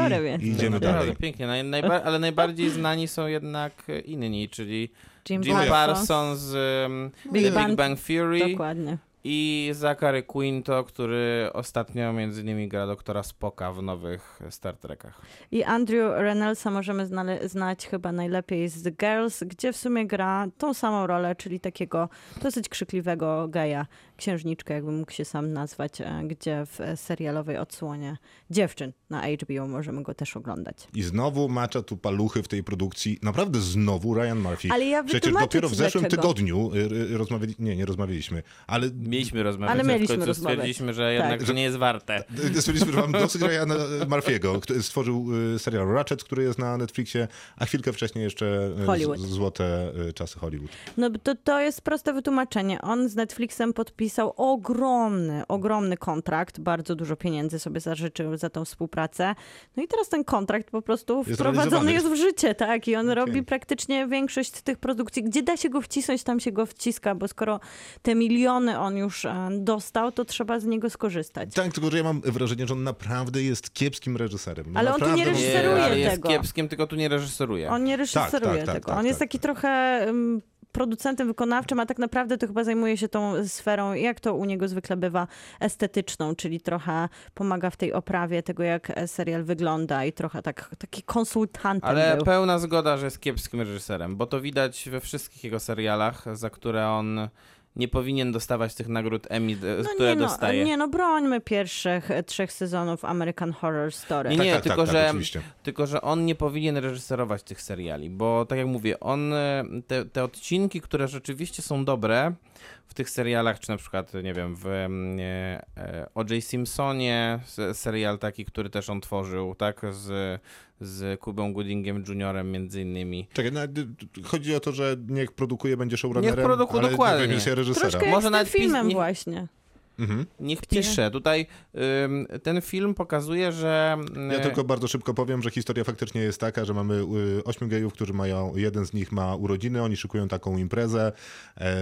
i idziemy Naprawdę dalej. pięknie, Naj, najba, ale najbardziej znani są jednak inni, czyli Jim, Jim Parsons. Z um, Big Big, Bang- Bang Fury Dokładnie. I Zachary Quinto, który ostatnio między innymi gra doktora Spoka w nowych Star Trekach. I Andrew Reynoldsa możemy znać chyba najlepiej z The Girls, gdzie w sumie gra tą samą rolę, czyli takiego dosyć krzykliwego geja, księżniczkę, jakby mógł się sam nazwać, e, gdzie w e, serialowej odsłonie dziewczyn na HBO możemy go też oglądać. I znowu macza tu paluchy w tej produkcji. Naprawdę znowu Ryan Murphy. Ale ja Przecież dopiero w zeszłym dlaczego. tygodniu y, y, rozmawiali... Nie, nie rozmawialiśmy, ale Mieliśmy rozmawiać, Ale mieliśmy w końcu rozmawiać. stwierdziliśmy, że jednak Tak. to nie jest warte. stwierdziliśmy, że mam dosyć Ryana Murphy'ego, który stworzył y, serial Ratchet, który jest na Netflixie, a chwilkę wcześniej jeszcze y, Hollywood. złote czasy Hollywood. No to, to jest proste wytłumaczenie. On z Netflixem podpisał ogromny, ogromny kontrakt. Bardzo dużo pieniędzy sobie zażyczył za tą współpracę. No i teraz ten kontrakt po prostu Jest wprowadzony jest w życie, tak? I on Okej. robi praktycznie większość tych produkcji. Gdzie da się go wcisnąć, tam się go wciska, bo skoro te miliony on już e, dostał, to trzeba z niego skorzystać. Tak, tylko że ja mam wrażenie, że on naprawdę jest kiepskim reżyserem. No Ale on tu nie reżyseruje ale jest tego. kiepskim, tylko tu nie reżyseruje. On nie reżyseruje tak, tak, tego. tak, on jest tak. taki trochę ym, producentem wykonawczym, a tak naprawdę to chyba zajmuje się tą sferą, jak to u niego zwykle bywa, estetyczną, czyli trochę pomaga w tej oprawie tego, jak e, serial wygląda i trochę tak, taki konsultantem Ale był. pełna zgoda, że jest kiepskim reżyserem, bo to widać we wszystkich jego serialach, za które on nie powinien dostawać tych nagród Emmy, e, które nie, no, dostaje. nie no, brońmy pierwszych e, trzech sezonów American Horror Story. Nie, Tak, nie, tak, tylko, tak, że, tak, oczywiście. tylko że on nie powinien reżyserować tych seriali, bo tak jak mówię, on e, te, te odcinki, które rzeczywiście są dobre w tych serialach, czy na przykład, nie wiem, w mm, e, O.J. Simpsonie, serial taki, który też on tworzył, tak, z, z Kubą Goodingiem Juniorem między innymi. Czekaj, no, chodzi o to, że niech produkuje, będzie showrunnerem, Niech produkuje, ale dokładnie. reżysera. Troszkę jak Może z tym filmem nie- właśnie. Mhm. Niech pisze. Tutaj ym, ten film pokazuje, że... Ja y, tylko bardzo szybko powiem, że historia faktycznie jest taka, że mamy y, ośmiu gejów, którzy mają, jeden z nich ma urodziny, oni szykują taką imprezę, e,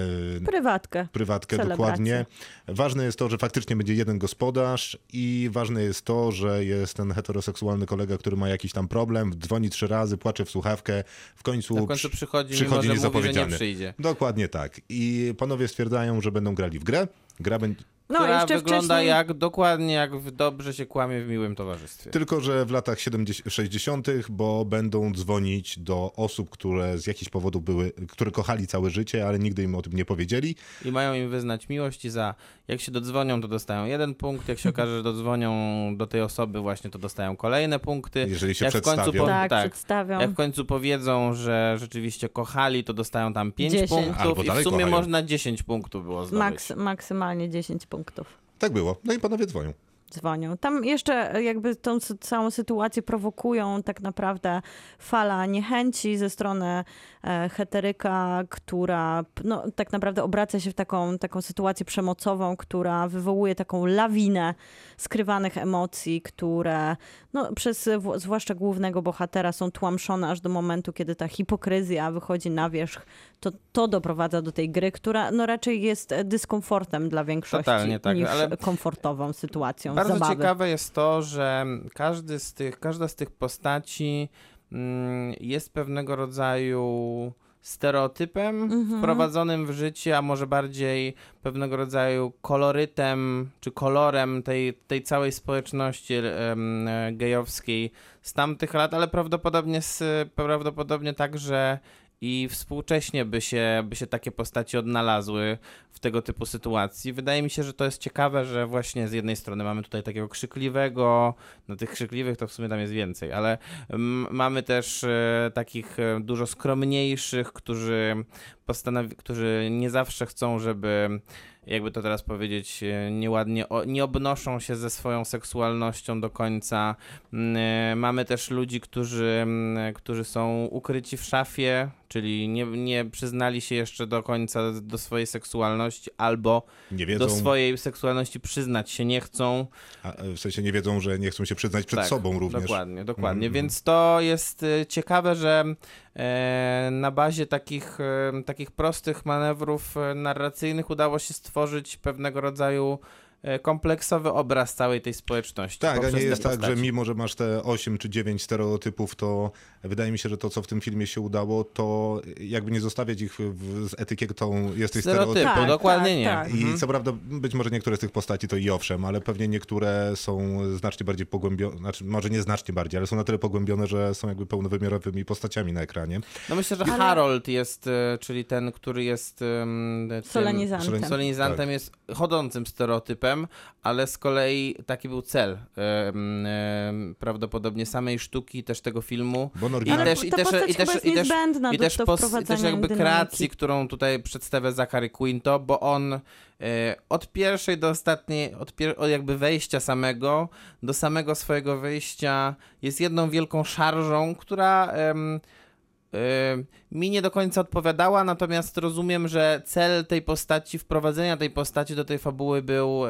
Prywatkę. prywatkę Celebrację. dokładnie. Ważne jest to, że faktycznie będzie jeden gospodarz i ważne jest to, że jest ten heteroseksualny kolega, który ma jakiś tam problem, dzwoni trzy razy, płacze w słuchawkę, w końcu, Na końcu przy- przychodzi, przychodzi mimo że mówi, że nie niezapowiedziany. przyjdzie. Dokładnie tak. I panowie stwierdzają, że będą grali w grę. Gra będzie... No, która jeszcze wygląda wcześniej... jak dokładnie jak w dobrze się kłamie w miłym towarzystwie. Tylko, że w latach 70, 60., bo będą dzwonić do osób, które z jakichś powodów były, które kochali całe życie, ale nigdy im o tym nie powiedzieli. I mają im wyznać miłość i za jak się dodzwonią, to dostają jeden punkt, jak się okaże, że dodzwonią do tej osoby właśnie, to dostają kolejne punkty. Jeżeli się jak w końcu przedstawią. Tak, tak, przedstawią. jak w końcu powiedzą, że rzeczywiście kochali, to dostają tam 5 Dziesięć. punktów Albo i w sumie kochają. można 10 punktów było zdobyć. Maks, maksymalnie 10 punktów. Tak było. No i panowie dzwonią. dzwonią. Tam jeszcze e, jakby tą całą sytuację prowokują tak naprawdę fala niechęci ze strony e, heteryka, która no, tak naprawdę obraca się w taką, taką sytuację przemocową, która wywołuje taką lawinę skrywanych emocji, które no, przez zwłaszcza głównego bohatera są tłamszone aż do momentu, kiedy ta hipokryzja wychodzi na wierzch. To, to doprowadza do tej gry, która no, raczej jest dyskomfortem dla większości Totalnie tak, niż ale- komfortową sytuacją Bardzo zabawy. ciekawe jest to, że każdy z tych, każda z tych postaci mm, jest pewnego rodzaju stereotypem Mhm. wprowadzonym w życie, a może bardziej pewnego rodzaju kolorytem czy kolorem tej, tej całej społeczności gejowskiej z tamtych lat, ale prawdopodobnie, z, prawdopodobnie także i współcześnie by się, by się takie postaci odnalazły w tego typu sytuacji. Wydaje mi się, że to jest ciekawe, że właśnie z jednej strony mamy tutaj takiego krzykliwego, no tych krzykliwych to w sumie tam jest więcej, ale mamy też e, takich e, dużo skromniejszych, którzy postanowi, którzy nie zawsze chcą, żeby jakby to teraz powiedzieć e, nieładnie, o, nie obnoszą się ze swoją seksualnością do końca. Mm, e, Mamy też ludzi, którzy, mm, którzy są ukryci w szafie, czyli nie, nie przyznali się jeszcze do końca do swojej seksualności, albo do swojej seksualności przyznać się nie chcą. a, e, w sensie nie wiedzą, że nie chcą się przyznać przed Tak, sobą również. Dokładnie, dokładnie. Mhm. Więc to jest e, ciekawe, że e, na bazie takich, e, takich prostych manewrów e, narracyjnych udało się stworzyć pewnego rodzaju e, kompleksowy obraz całej tej społeczności. Tak, a nie jest tak, że mimo, że masz te 8 czy 9 stereotypów, to wydaje mi się, że to, co w tym filmie się udało, to jakby nie zostawiać ich w, z etykietą jesteś Stereotypu, stereotypem. Tak, dokładnie nie. Tak. I Mhm. co prawda, być może niektóre z tych postaci to i owszem, ale pewnie niektóre są znacznie bardziej pogłębione, znaczy może nie znacznie bardziej, ale są na tyle pogłębione, że są jakby pełnowymiarowymi postaciami na ekranie. No myślę, że Ale- Harold jest, e, czyli ten, który jest tym- Solenizantem. Soleniz- Solenizantem Tak. jest chodzącym stereotypem, ale z kolei taki był cel prawdopodobnie samej sztuki, też tego filmu. Bo I też, i też, i też, i też, i też, i też jakby dynamiki. kreacji, którą tutaj przedstawia Zachary Quinto, bo on e, od pierwszej do ostatniej, od, pier, od jakby wejścia samego do samego swojego wyjścia jest jedną wielką szarżą, która em, mi nie do końca odpowiadała, natomiast rozumiem, że cel tej postaci, wprowadzenia tej postaci do tej fabuły był,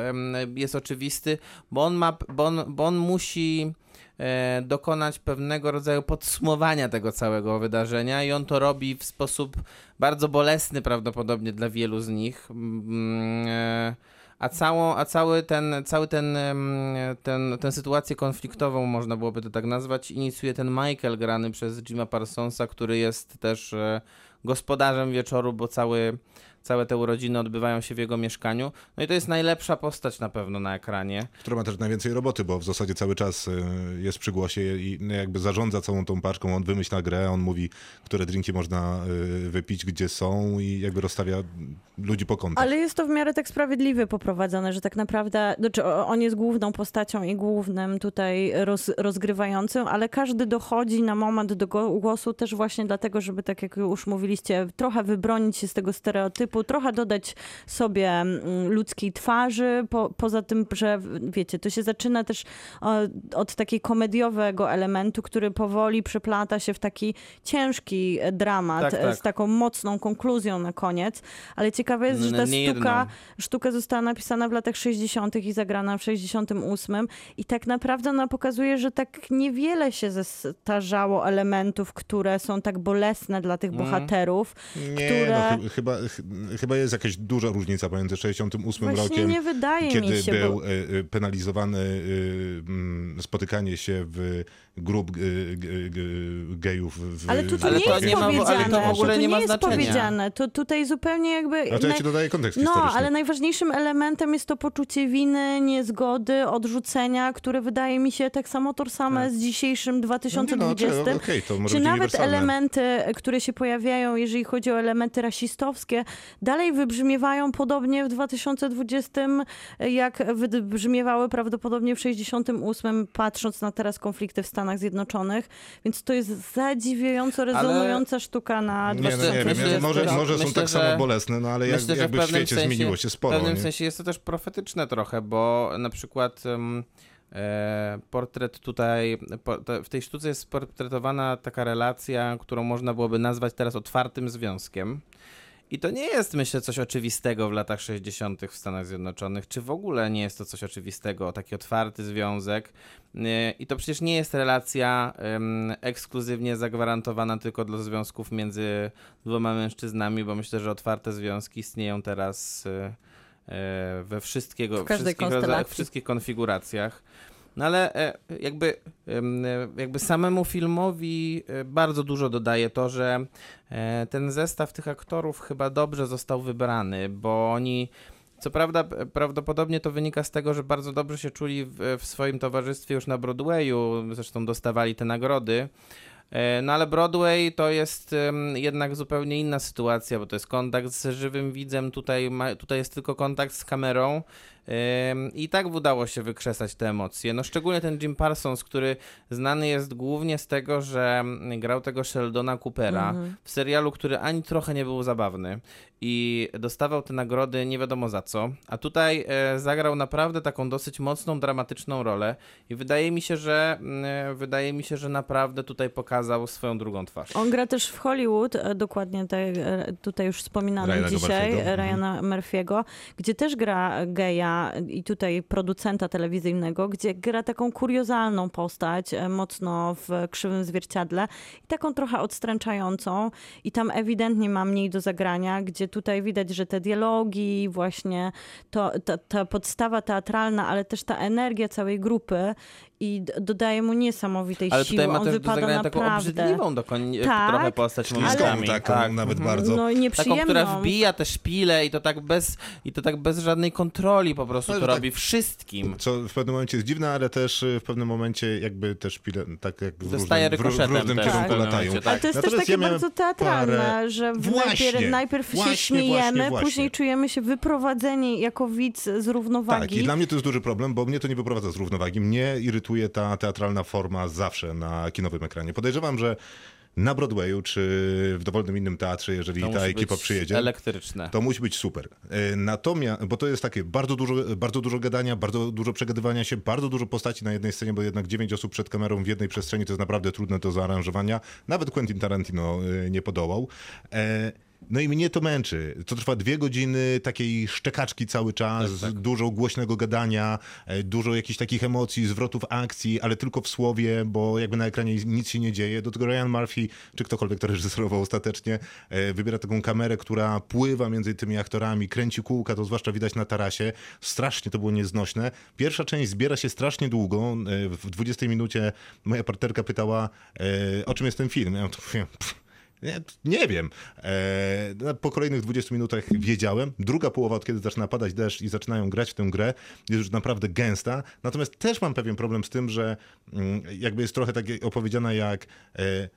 jest oczywisty, bo on ma, bo on, bo on musi e, dokonać pewnego rodzaju podsumowania tego całego wydarzenia i on to robi w sposób bardzo bolesny prawdopodobnie dla wielu z nich. E, A, całą, a cały ten, cały ten, ten, tę sytuację konfliktową, można byłoby to tak nazwać, inicjuje ten Michael grany przez Jima Parsonsa, który jest też e, gospodarzem wieczoru, bo cały, całe te urodziny odbywają się w jego mieszkaniu. No i to jest najlepsza postać na pewno na ekranie. która ma też najwięcej roboty, bo w zasadzie cały czas y, jest przy głosie i no, jakby zarządza całą tą paczką. On wymyśla grę, on mówi, które drinki można y, wypić, gdzie są i jakby rozstawia ludzi po kątach. Ale jest to w miarę tak sprawiedliwie poprowadzone, że tak naprawdę, znaczy on jest główną postacią i głównym tutaj roz, rozgrywającym, ale każdy dochodzi na moment do głosu też właśnie dlatego, żeby tak jak już mówiliście, trochę wybronić się z tego stereotypu, trochę dodać sobie mm, ludzkiej twarzy, po, poza tym, że wiecie, to się zaczyna też od, od takiego komediowego elementu, który powoli przeplata się w taki ciężki e, dramat Tak, e, tak. z taką mocną konkluzją na koniec, ale ciekawe jest, że ta sztuka, sztuka została napisana w latach 60. i zagrana w 68 i tak naprawdę ona pokazuje, że tak niewiele się zestarzało elementów, które są tak bolesne dla tych Mhm. bohaterów. Nie, które- no, chy- chyba, ch- chyba jest jakaś duża różnica pomiędzy 68 Właśnie rokiem, nie wydaje kiedy mi się, był bo... y, y, penalizowany mm, spotykanie się w grup y, g- gejów. W, Ale tu, w- nie to jest nie ma- ale to powiedziane, w ogóle tu nie ma jest znaczenia. powiedziane. To tutaj zupełnie jakby... A to ja ci dodaję kontekst No, ale najważniejszym elementem jest to poczucie winy, niezgody, odrzucenia, które wydaje mi się tak samo tożsame z dzisiejszym No nie, 2020. No, okej, to może Czy być nawet elementy, które się pojawiają, jeżeli chodzi o elementy rasistowskie, dalej wybrzmiewają podobnie w 2020, jak wybrzmiewały prawdopodobnie w 68, patrząc na teraz konflikty w Stanach Zjednoczonych. Więc to jest zadziwiająco rezonująca sztuka na Nie, no, nie 2020 wiem, Myślę, może, że- może są myślę, tak samo że- bolesne, no ale jak, Myślę, jakby w w świecie sensie, zmieniło się w sporo. pewnym nie? sensie jest to też profetyczne trochę, bo na przykład e, portret tutaj, po, to, w tej sztuce jest portretowana taka relacja, którą można byłoby nazwać teraz otwartym związkiem. I to nie jest, myślę, coś oczywistego w latach 60. w Stanach Zjednoczonych, czy w ogóle nie jest to coś oczywistego, taki otwarty związek. I to przecież nie jest relacja em, ekskluzywnie zagwarantowana tylko dla związków między dwoma mężczyznami, bo myślę, że otwarte związki istnieją teraz e, e, we wszystkiego, W wszystkich, rodzajach, wszystkich konfiguracjach. No ale e, jakby, e, jakby samemu filmowi e, bardzo dużo dodaje to, że ten zestaw tych aktorów chyba dobrze został wybrany, bo oni co prawda, prawdopodobnie to wynika z tego, że bardzo dobrze się czuli w, w swoim towarzystwie już na Broadwayu, zresztą dostawali te nagrody, No ale Broadway to jest jednak zupełnie inna sytuacja, bo to jest kontakt z żywym widzem, tutaj, ma, tutaj jest tylko kontakt z kamerą. I tak udało się wykrzesać te emocje. No szczególnie ten Jim Parsons, który znany jest głównie z tego, że grał tego Sheldona Coopera w serialu, który ani trochę nie był zabawny i dostawał te nagrody nie wiadomo za co, a tutaj e, zagrał naprawdę taką dosyć mocną, dramatyczną rolę i wydaje mi się, że mm, e, wydaje mi się, że naprawdę tutaj pokazał swoją drugą twarz. On gra też w Hollywood, e, dokładnie tak, e, tutaj już wspominanym Ryana dzisiaj, Murphy'ego. Ryana Murphy'ego, gdzie też gra geja i tutaj producenta telewizyjnego, gdzie gra taką kuriozalną postać, e, mocno w krzywym zwierciadle i taką trochę odstręczającą. I tam ewidentnie ma mniej do zagrania, gdzie tutaj widać, że te dialogi, właśnie to, ta, ta podstawa teatralna, ale też ta energia całej grupy i dodaje mu niesamowitej Ale siły. tutaj ma On też do wypada zagrania taką obrzydliwą do koń... Tak. trochę postać momentami. taką nawet bardzo. No Taką, która wbija te szpile i to tak bez, i to tak bez żadnej kontroli po prostu Ale to tak- robi wszystkim. Co w pewnym momencie jest dziwne, ale też y, w pewnym momencie jakby też pile, tak jak w Zostaje różnym, w, w różnym też kierunku pewnym latają. momencie, Ale to jest Natomiast też takie ja bardzo teatralne, parę- że Właśnie, najpierw, najpierw właśnie, się śmiejemy, właśnie, właśnie. później czujemy się wyprowadzeni jako widz z Tak, równowagi. i dla mnie to jest duży problem, bo mnie to nie wyprowadza z równowagi. Mnie irytuje ta teatralna forma zawsze na kinowym ekranie. Podejrzewam, że na Broadwayu czy w dowolnym innym teatrze, jeżeli To ta ekipa przyjedzie, Elektryczne. to musi być super. E, Natomiast, bo to jest takie bardzo dużo, bardzo dużo gadania, bardzo dużo przegadywania się, bardzo dużo postaci na jednej scenie, bo jednak dziewięć osób przed kamerą w jednej przestrzeni to jest naprawdę trudne do zaaranżowania. Nawet Quentin Tarantino e, nie podołał. E, No i mnie to męczy. To trwa dwie godziny takiej szczekaczki cały czas, dużo głośnego gadania, e, dużo jakichś takich emocji, zwrotów akcji, ale tylko w słowie, bo jakby na ekranie nic się nie dzieje. Do tego Ryan Murphy, czy ktokolwiek to reżyserował ostatecznie, e, wybiera taką kamerę, która pływa między tymi aktorami, kręci kółka, to zwłaszcza widać na tarasie. Strasznie to było nieznośne. Pierwsza część zbiera się strasznie długo. E, W 20 minucie moja partnerka pytała, o czym jest ten film. Ja mówię, pff, nie, nie wiem. E, no, po kolejnych 20 minutach wiedziałem. Druga połowa, od kiedy zaczyna padać deszcz i zaczynają grać w tę grę, jest już naprawdę gęsta. Natomiast też mam pewien problem z tym, że mm, jakby jest trochę tak opowiedziana jak e,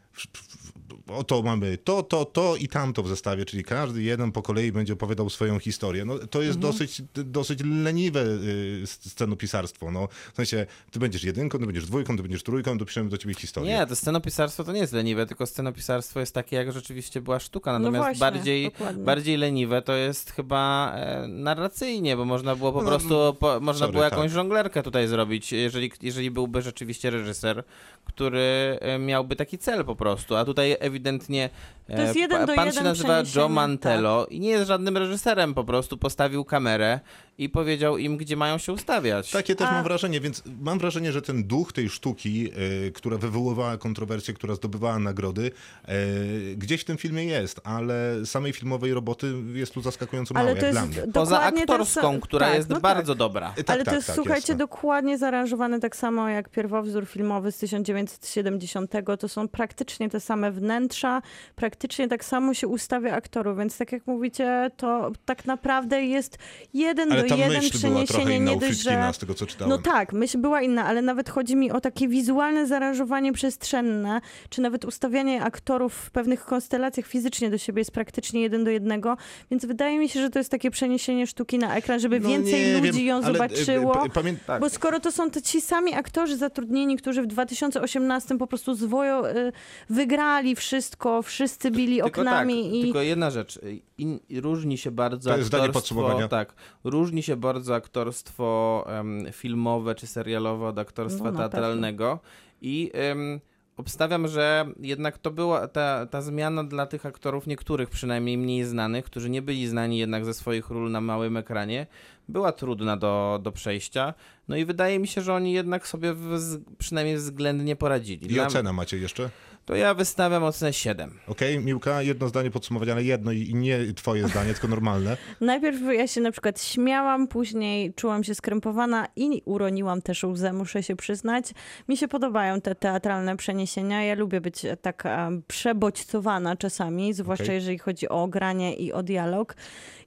oto mamy to, to, to i tamto w zestawie, czyli każdy jeden po kolei będzie opowiadał swoją historię. No, to jest dosyć, dosyć leniwe y, scenopisarstwo. No, w sensie, ty będziesz jedynką, ty będziesz dwójką, ty będziesz trójką, dopiszemy do ciebie historię. Nie, to scenopisarstwo to nie jest leniwe, tylko scenopisarstwo jest takie, jak rzeczywiście była sztuka. Natomiast No właśnie, bardziej, dokładnie. bardziej leniwe to jest chyba e, narracyjnie, bo można było po No, prostu, po, można sorry, było jakąś tak. żonglerkę tutaj zrobić, jeżeli, jeżeli byłby rzeczywiście reżyser, który e, miałby taki cel po prostu. A tutaj ewidentnie To jest jeden pa- do pan się jeden nazywa Joe Mantello i nie jest żadnym reżyserem, po prostu postawił kamerę i powiedział im, gdzie mają się ustawiać. Takie też A- mam wrażenie, więc mam wrażenie, że ten duch tej sztuki, y, która wywoływała kontrowersje, która zdobywała nagrody, y, gdzieś w tym filmie jest, ale samej filmowej roboty jest tu zaskakująco mało, Ale to jak jest dla mnie. Poza aktorską, sam- która tak, jest no tak. bardzo dobra. Tak, Ale to tak, jest, tak, słuchajcie, jasne. dokładnie zaaranżowane tak samo jak pierwowzór filmowy z 1970. To są praktycznie te same wnętrza, praktycznie tak samo się ustawia aktorów, więc tak jak mówicie, to tak naprawdę jest jeden Ale do jeden myśl była trochę przeniesienie, inna nie dość, że... z tego co czytałem. No tak, myśl była inna, ale nawet chodzi mi o takie wizualne zaaranżowanie przestrzenne, czy nawet ustawianie aktorów w pewnych konstelacjach fizycznie do siebie jest praktycznie jeden do jednego, więc wydaje mi się, że to jest takie przeniesienie sztuki na ekran, żeby No więcej nie ludzi wiem, ją ale, y, zobaczyło. Tak. Bo skoro to są ci sami aktorzy zatrudnieni, którzy w 2018 po prostu zwojo, y, wygrali wszystko, wszyscy bili Tylko oknami tak, i tylko jedna rzecz. In, różni się bardzo To jest zdanie aktorstwo. podsumowania. Tak, różni się bardzo aktorstwo em, filmowe czy serialowe od aktorstwa No, teatralnego. I em, obstawiam, że jednak to była ta, ta zmiana dla tych aktorów, niektórych przynajmniej mniej znanych, którzy nie byli znani jednak ze swoich ról na małym ekranie, była trudna do, do przejścia. No i wydaje mi się, że oni jednak sobie w, przynajmniej względnie poradzili. I Dla- ocena macie jeszcze? To ja wystawiam ocenę 7. Okej, Miłka, jedno zdanie podsumowania, ale jedno i i nie twoje zdanie, tylko normalne. najpierw ja się na przykład śmiałam, później czułam się skrępowana i uroniłam też łzę, muszę się przyznać. Mi się podobają te teatralne przeniesienia, ja lubię być taka przebodźcowana czasami, zwłaszcza Okej. jeżeli chodzi o granie i o dialog.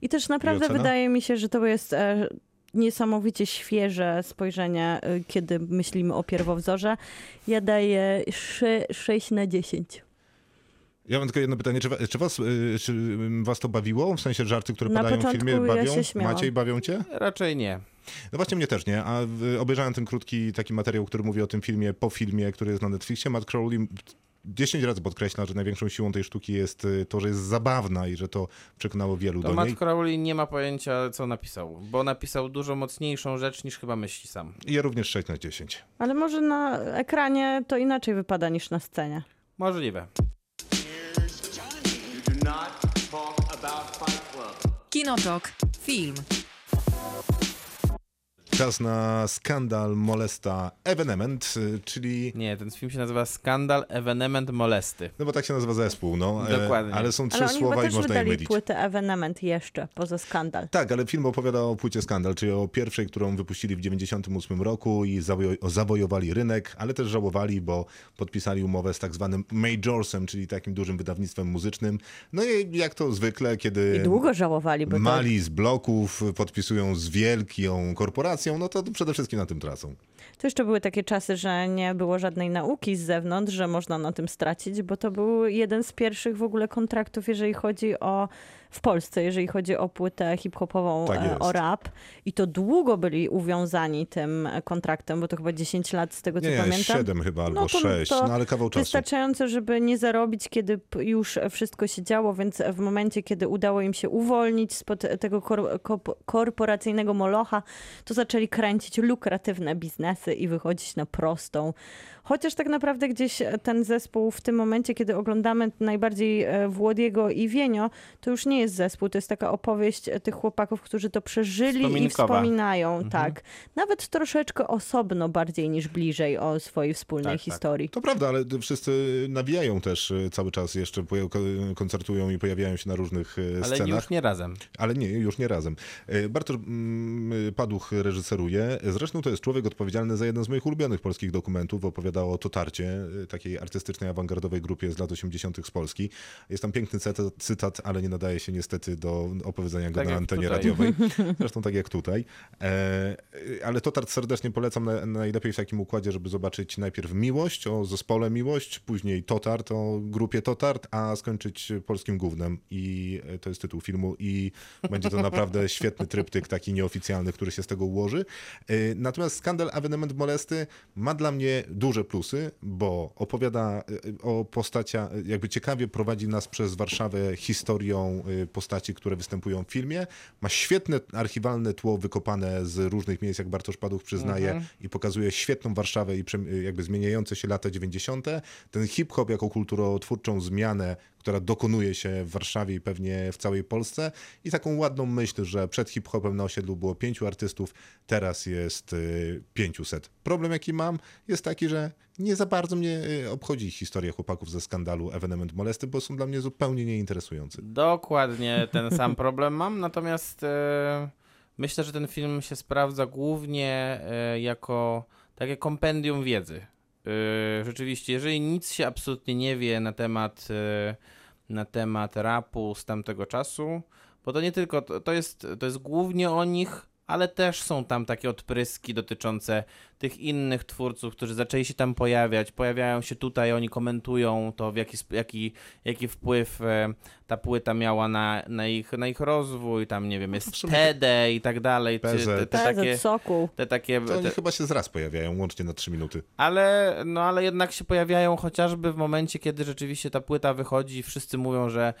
I też naprawdę ocena? wydaje mi się, że to jest... niesamowicie świeże spojrzenie, y, kiedy myślimy o pierwowzorze. Ja daję 6 na 10. Ja mam tylko jedno pytanie, czy, czy, was, y, czy was to bawiło? W sensie żarty, które Na padają w filmie, ja bawią? się śmiałam. Maciej, bawią cię? Raczej nie. No właśnie mnie też nie, a obejrzałem ten krótki taki materiał, który mówi o tym filmie po filmie, który jest na Netflixie. Matt Crowley 10 razy podkreśla, że największą siłą tej sztuki jest y, to, że jest zabawna i że to przekonało wielu To do Matt niej. Crowley nie ma pojęcia, co napisał, bo napisał dużo mocniejszą rzecz niż chyba myśli sam. I ja również 6 na 10. Ale może na ekranie to inaczej wypada niż na scenie. Możliwe. Kinotok. Film. Czas na skandal molesta evenement, y, czyli... Nie, ten film się nazywa Skandal Evenement Molesty. No bo tak się nazywa zespół, no. e, Dokładnie. Ale są trzy Ale słowa i można je mylić. płytę Evenement jeszcze, poza skandal. Tak, ale film opowiada o płycie Skandal, czyli o pierwszej, którą wypuścili w 98 roku i zawojo- zawojowali rynek, ale też żałowali, bo podpisali umowę z tak zwanym Majorsem, czyli takim dużym wydawnictwem muzycznym. No i jak to zwykle, kiedy I długo żałowali, bo to mali z bloków podpisują z wielką korporacją, no to przede wszystkim na tym tracą. To jeszcze były takie czasy, że nie było żadnej nauki z zewnątrz, że można na tym stracić, bo to był jeden z pierwszych w ogóle kontraktów, jeżeli chodzi o w Polsce, jeżeli chodzi o płytę hip-hopową, Tak e, o rap. I to długo byli uwiązani tym kontraktem, bo to chyba 10 lat z tego, co Nie, pamiętam. 7 chyba albo No to- 6, to no ale kawał czasu. Wystarczająco, żeby nie zarobić, kiedy już wszystko się działo, więc w momencie, kiedy udało im się uwolnić spod tego kor- korporacyjnego molocha, to zaczęli kręcić lukratywne biznesy i wychodzić na prostą. Chociaż tak naprawdę gdzieś ten zespół w tym momencie, kiedy oglądamy najbardziej e, Włodiego i Wienio, to już nie jest zespół, to jest taka opowieść e, tych chłopaków, którzy to przeżyli i wspominają, Mhm. tak. Nawet troszeczkę osobno bardziej niż bliżej o swojej wspólnej Tak, tak. historii. To prawda, ale wszyscy nawijają też cały czas jeszcze, koncertują i pojawiają się na różnych Ale scenach. już nie razem. Ale nie, już nie razem. E, Bartosz Paduch reżyseruje. Zresztą to jest człowiek odpowiedzialny za jeden z moich ulubionych polskich dokumentów. Opowiada o Totarcie, e, takiej artystycznej, awangardowej grupie z lat 80. z Polski. Jest tam piękny cytat, ale nie nadaje się niestety do opowiedzenia go Tak na antenie tutaj. radiowej. Zresztą tak jak tutaj. E, ale Totart serdecznie polecam na, najlepiej w takim układzie, żeby zobaczyć najpierw Miłość, o zespole Miłość, później Totart, o grupie Totart, a skończyć polskim gównem. I e, to jest tytuł filmu i będzie to naprawdę świetny tryptyk, taki nieoficjalny, który się z tego ułoży. E, Natomiast skandal Evenement Molesty ma dla mnie duże plusy, bo opowiada e, o postaciach, jakby ciekawie prowadzi nas przez Warszawę historią e, postaci, które występują w filmie. Ma świetne archiwalne tło wykopane z różnych miejsc, jak Bartosz Paduch przyznaje i pokazuje świetną Warszawę i jakby zmieniające się lata 90. Ten hip-hop jako kulturotwórczą zmianę, która dokonuje się w Warszawie i pewnie w całej Polsce i taką ładną myśl, że przed hip-hopem na osiedlu było pięciu artystów, teraz jest y, 500. Problem jaki mam jest taki, że nie za bardzo mnie y, obchodzi historia chłopaków ze skandalu Evenement Molesty, bo są dla mnie zupełnie nieinteresujący. Dokładnie ten sam problem mam, natomiast e, myślę, że ten film się sprawdza głównie e, jako takie kompendium wiedzy. E, rzeczywiście, jeżeli nic się absolutnie nie wie na temat, e, na temat rapu z tamtego czasu, bo to nie tylko, to, to, jest, to jest głównie o nich, ale też są tam takie odpryski dotyczące tych innych twórców, którzy zaczęli się tam pojawiać, pojawiają się tutaj, oni komentują to, w jaki, jaki, jaki wpływ e, ta płyta miała na, na, ich, na ich rozwój, tam nie wiem, jest w sumie- TD i tak dalej, te, PZ. te, te takie... Sokół. Te takie To oni te, chyba się zraz pojawiają, łącznie na 3 minuty. ale, no, ale jednak się pojawiają chociażby w momencie, kiedy rzeczywiście ta płyta wychodzi i wszyscy mówią, że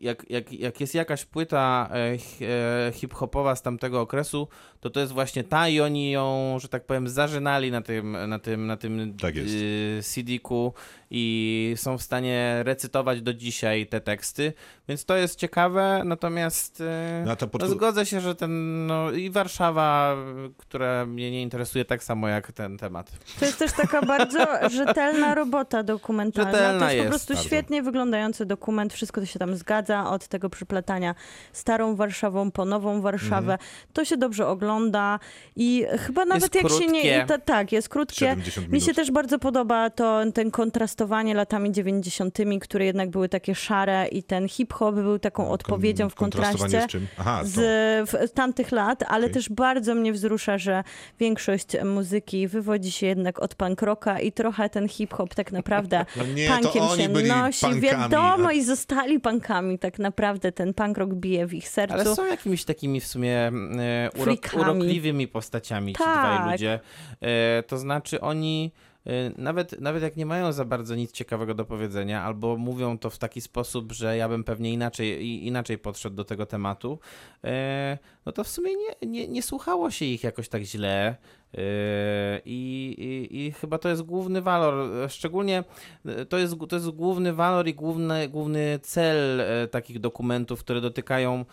jak, jak, jak jest jakaś płyta e, e, hip-hopowa z tamtego okresu, to to jest właśnie ta i oni ją, że tak powiem, zażynali na tym, na tym, na tym Tak jest. y, CD-ku i są w stanie recytować do dzisiaj te teksty, więc to jest ciekawe, natomiast e, No, ta no, zgodzę się, że ten, no i Warszawa, y, która mnie nie interesuje tak samo jak ten temat. To jest też taka bardzo rzetelna robota dokumentalna. Rzetelna to jest, jest, po prostu bardzo. świetnie wyglądający dokument, wszystko to się tam zgadza, od tego przyplatania starą Warszawą po nową Warszawę. To się dobrze ogląda i chyba nawet jak się nie... Ta, tak, jest krótkie. 70 Mi się też bardzo podoba to ten kontrastowanie latami 90., które jednak były takie szare, i ten hip-hop był taką odpowiedzią w kontraście z czym? Aha, z w, tamtych lat, ale Okej. też bardzo mnie wzrusza, że większość muzyki wywodzi się jednak od punk rocka i trochę ten hip-hop tak naprawdę No nie, to punkiem oni się byli nosi. punkami, Wiadomo a- i zostali punkami tak naprawdę. Ten punk rock bije w ich sercu. Ale są jakimiś takimi w sumie e, urok, urokliwymi postaciami ci Tak. dwaj ludzie. E, to znaczy oni nawet, nawet jak nie mają za bardzo nic ciekawego do powiedzenia, albo mówią to w taki sposób, że ja bym pewnie inaczej, inaczej podszedł do tego tematu, e, no to w sumie nie, nie, nie słuchało się ich jakoś tak źle. E, I, i, I chyba to jest główny walor, szczególnie to jest, to jest główny walor i główny, główny cel takich dokumentów, które dotykają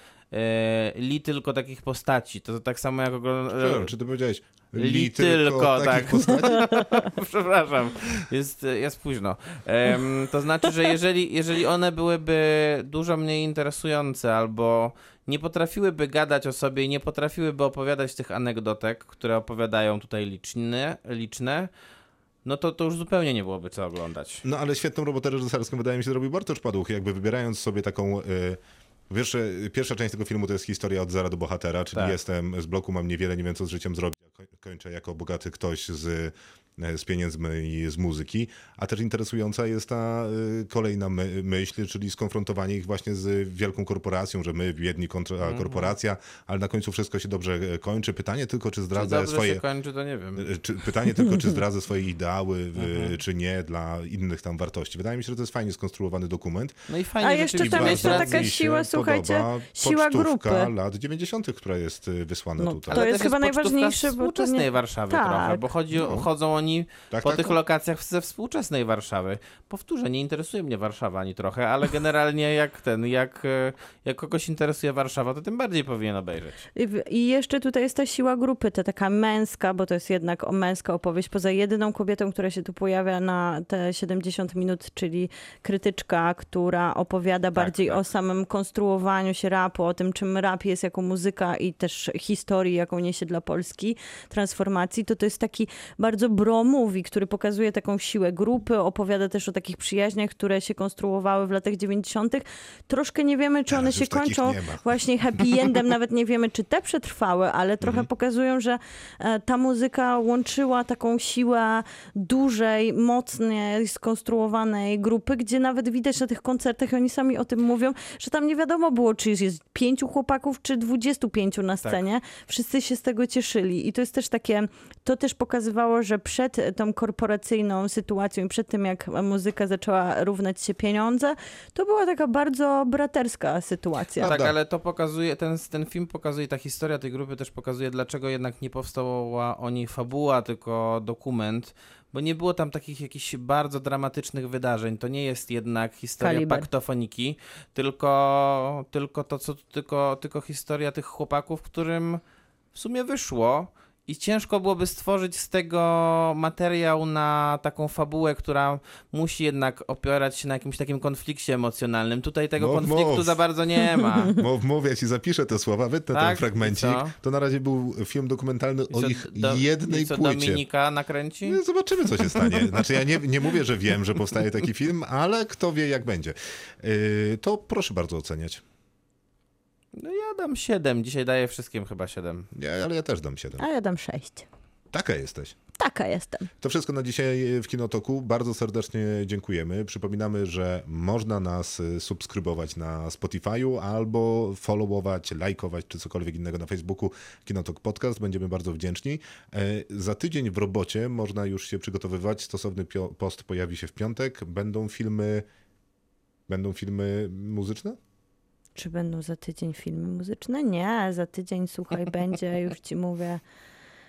li tylko takich postaci. To tak samo jak ogl- Przepraszam, czy ty powiedziałeś Li li tylko, takich tak. postaci? Przepraszam, jest, jest późno. Em, to znaczy, że jeżeli, jeżeli one byłyby dużo mniej interesujące albo nie potrafiłyby gadać o sobie i nie potrafiłyby opowiadać tych anegdotek, które opowiadają tutaj liczne, liczne no to, to już zupełnie nie byłoby co oglądać. No ale świetną robotę reżyserską wydaje mi się zrobił Bartosz Paduch, jakby wybierając sobie taką... Y Wiesz, że pierwsza część tego filmu to jest historia od zera do bohatera, czyli Tak. jestem z bloku, mam niewiele, nie wiem co z życiem zrobić, kończę jako bogaty ktoś z, z pieniędzmi i z muzyki. A też interesująca jest ta y, kolejna my, myśl, czyli skonfrontowanie ich właśnie z wielką korporacją, że my biedni kontra Mhm. korporacja, ale na końcu wszystko się dobrze e, kończy. Pytanie tylko, czy Czy zdradza dobrze swoje... się kończy, to nie wiem. Y, Czy, pytanie tylko, czy zdradzę swoje ideały, Mhm. czy nie, dla innych tam wartości. Wydaje mi się, że to jest fajnie skonstruowany dokument. No i fajnie A jeszcze tam jest taka siła, słuchajcie, siła grupy. lat 90., która jest wysłana No, tutaj. to jest chyba najważniejsze, bo to nie- Warszawy Tak. trochę, bo chodzi, No. chodzą oni Tak, po tak, tych tak. lokacjach ze współczesnej Warszawy. Powtórzę, nie interesuje mnie Warszawa ani trochę, ale generalnie jak ten, jak, e, jak kogoś interesuje Warszawa, to tym bardziej powinien obejrzeć. I I jeszcze tutaj jest ta siła grupy, ta taka męska, bo to jest jednak o męska opowieść, poza jedyną kobietą, która się tu pojawia na te 70 minut, czyli krytyczka, która opowiada bardziej tak. o samym konstruowaniu się rapu, o tym, czym rap jest jako muzyka i też historii, jaką niesie dla Polski, transformacji, to to jest taki bardzo bro movie, który pokazuje taką siłę grupy, opowiada też o takich przyjaźniach, które się konstruowały w latach 90. Troszkę nie wiemy, czy one Teraz się kończą właśnie happy endem, nawet nie wiemy, czy te przetrwały, ale trochę Mhm. pokazują, że e, ta muzyka łączyła taką siłę dużej, mocnej, skonstruowanej grupy, gdzie nawet widać na tych koncertach, oni sami o tym mówią, że tam nie wiadomo było, czy jest pięciu chłopaków, czy dwudziestu pięciu na scenie. Wszyscy się z tego cieszyli i to jest też takie, to też pokazywało, że przed tą korporacyjną sytuacją i przed tym, jak muzyka zaczęła równać się pieniądze, to była taka bardzo braterska sytuacja. Tak, ale to pokazuje, ten, ten film pokazuje, ta historia tej grupy też pokazuje, dlaczego jednak nie powstała o niej fabuła, tylko dokument, bo nie było tam takich jakichś bardzo dramatycznych wydarzeń. To nie jest jednak historia Kaliber. paktofoniki, tylko, tylko to, co tylko, tylko historia tych chłopaków, którym w sumie wyszło. I ciężko byłoby stworzyć z tego materiał na taką fabułę, która musi jednak opierać się na jakimś takim konflikcie emocjonalnym. Tutaj tego Mów, konfliktu mów. za bardzo nie ma. Mów, mów, ja ci zapiszę te słowa, wytnę ten Tak? fragmencik. I co? To na razie był film dokumentalny I o co, ich do- jednej i co płycie. Dominika nakręci? No, Zobaczymy, co się stanie. Znaczy, ja nie, nie mówię, że wiem, że powstaje taki film, ale kto wie, jak będzie. Yy, to proszę bardzo oceniać. No ja dam 7. Dzisiaj daję wszystkim chyba 7. Ja, ale ja też dam 7. A ja dam sześć. Taka jesteś. Taka jestem. To wszystko na dzisiaj w Kinotoku. Bardzo serdecznie dziękujemy. Przypominamy, że można nas y, subskrybować na Spotify'u albo followować, lajkować czy cokolwiek innego na Facebooku Kinotok Podcast. Będziemy bardzo wdzięczni. E, Za tydzień w robocie można już się przygotowywać. Stosowny post pojawi się w piątek. Będą filmy... Będą filmy muzyczne? Czy będą za tydzień filmy muzyczne? Nie, za tydzień, słuchaj, będzie, już ci mówię,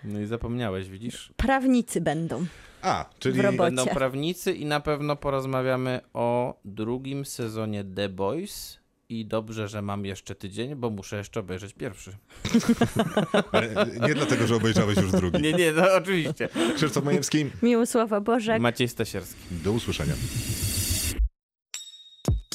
No i zapomniałeś, widzisz? prawnicy będą. A, czyli... Będą prawnicy i na pewno porozmawiamy o drugim sezonie The Boys. I dobrze, że mam jeszcze tydzień, bo muszę jeszcze obejrzeć pierwszy. Ale nie dlatego, że obejrzałeś już drugi. Nie, nie, no oczywiście. Krzysztof Majewski, Miłosława Bożek. Maciej Stasierski. do usłyszenia.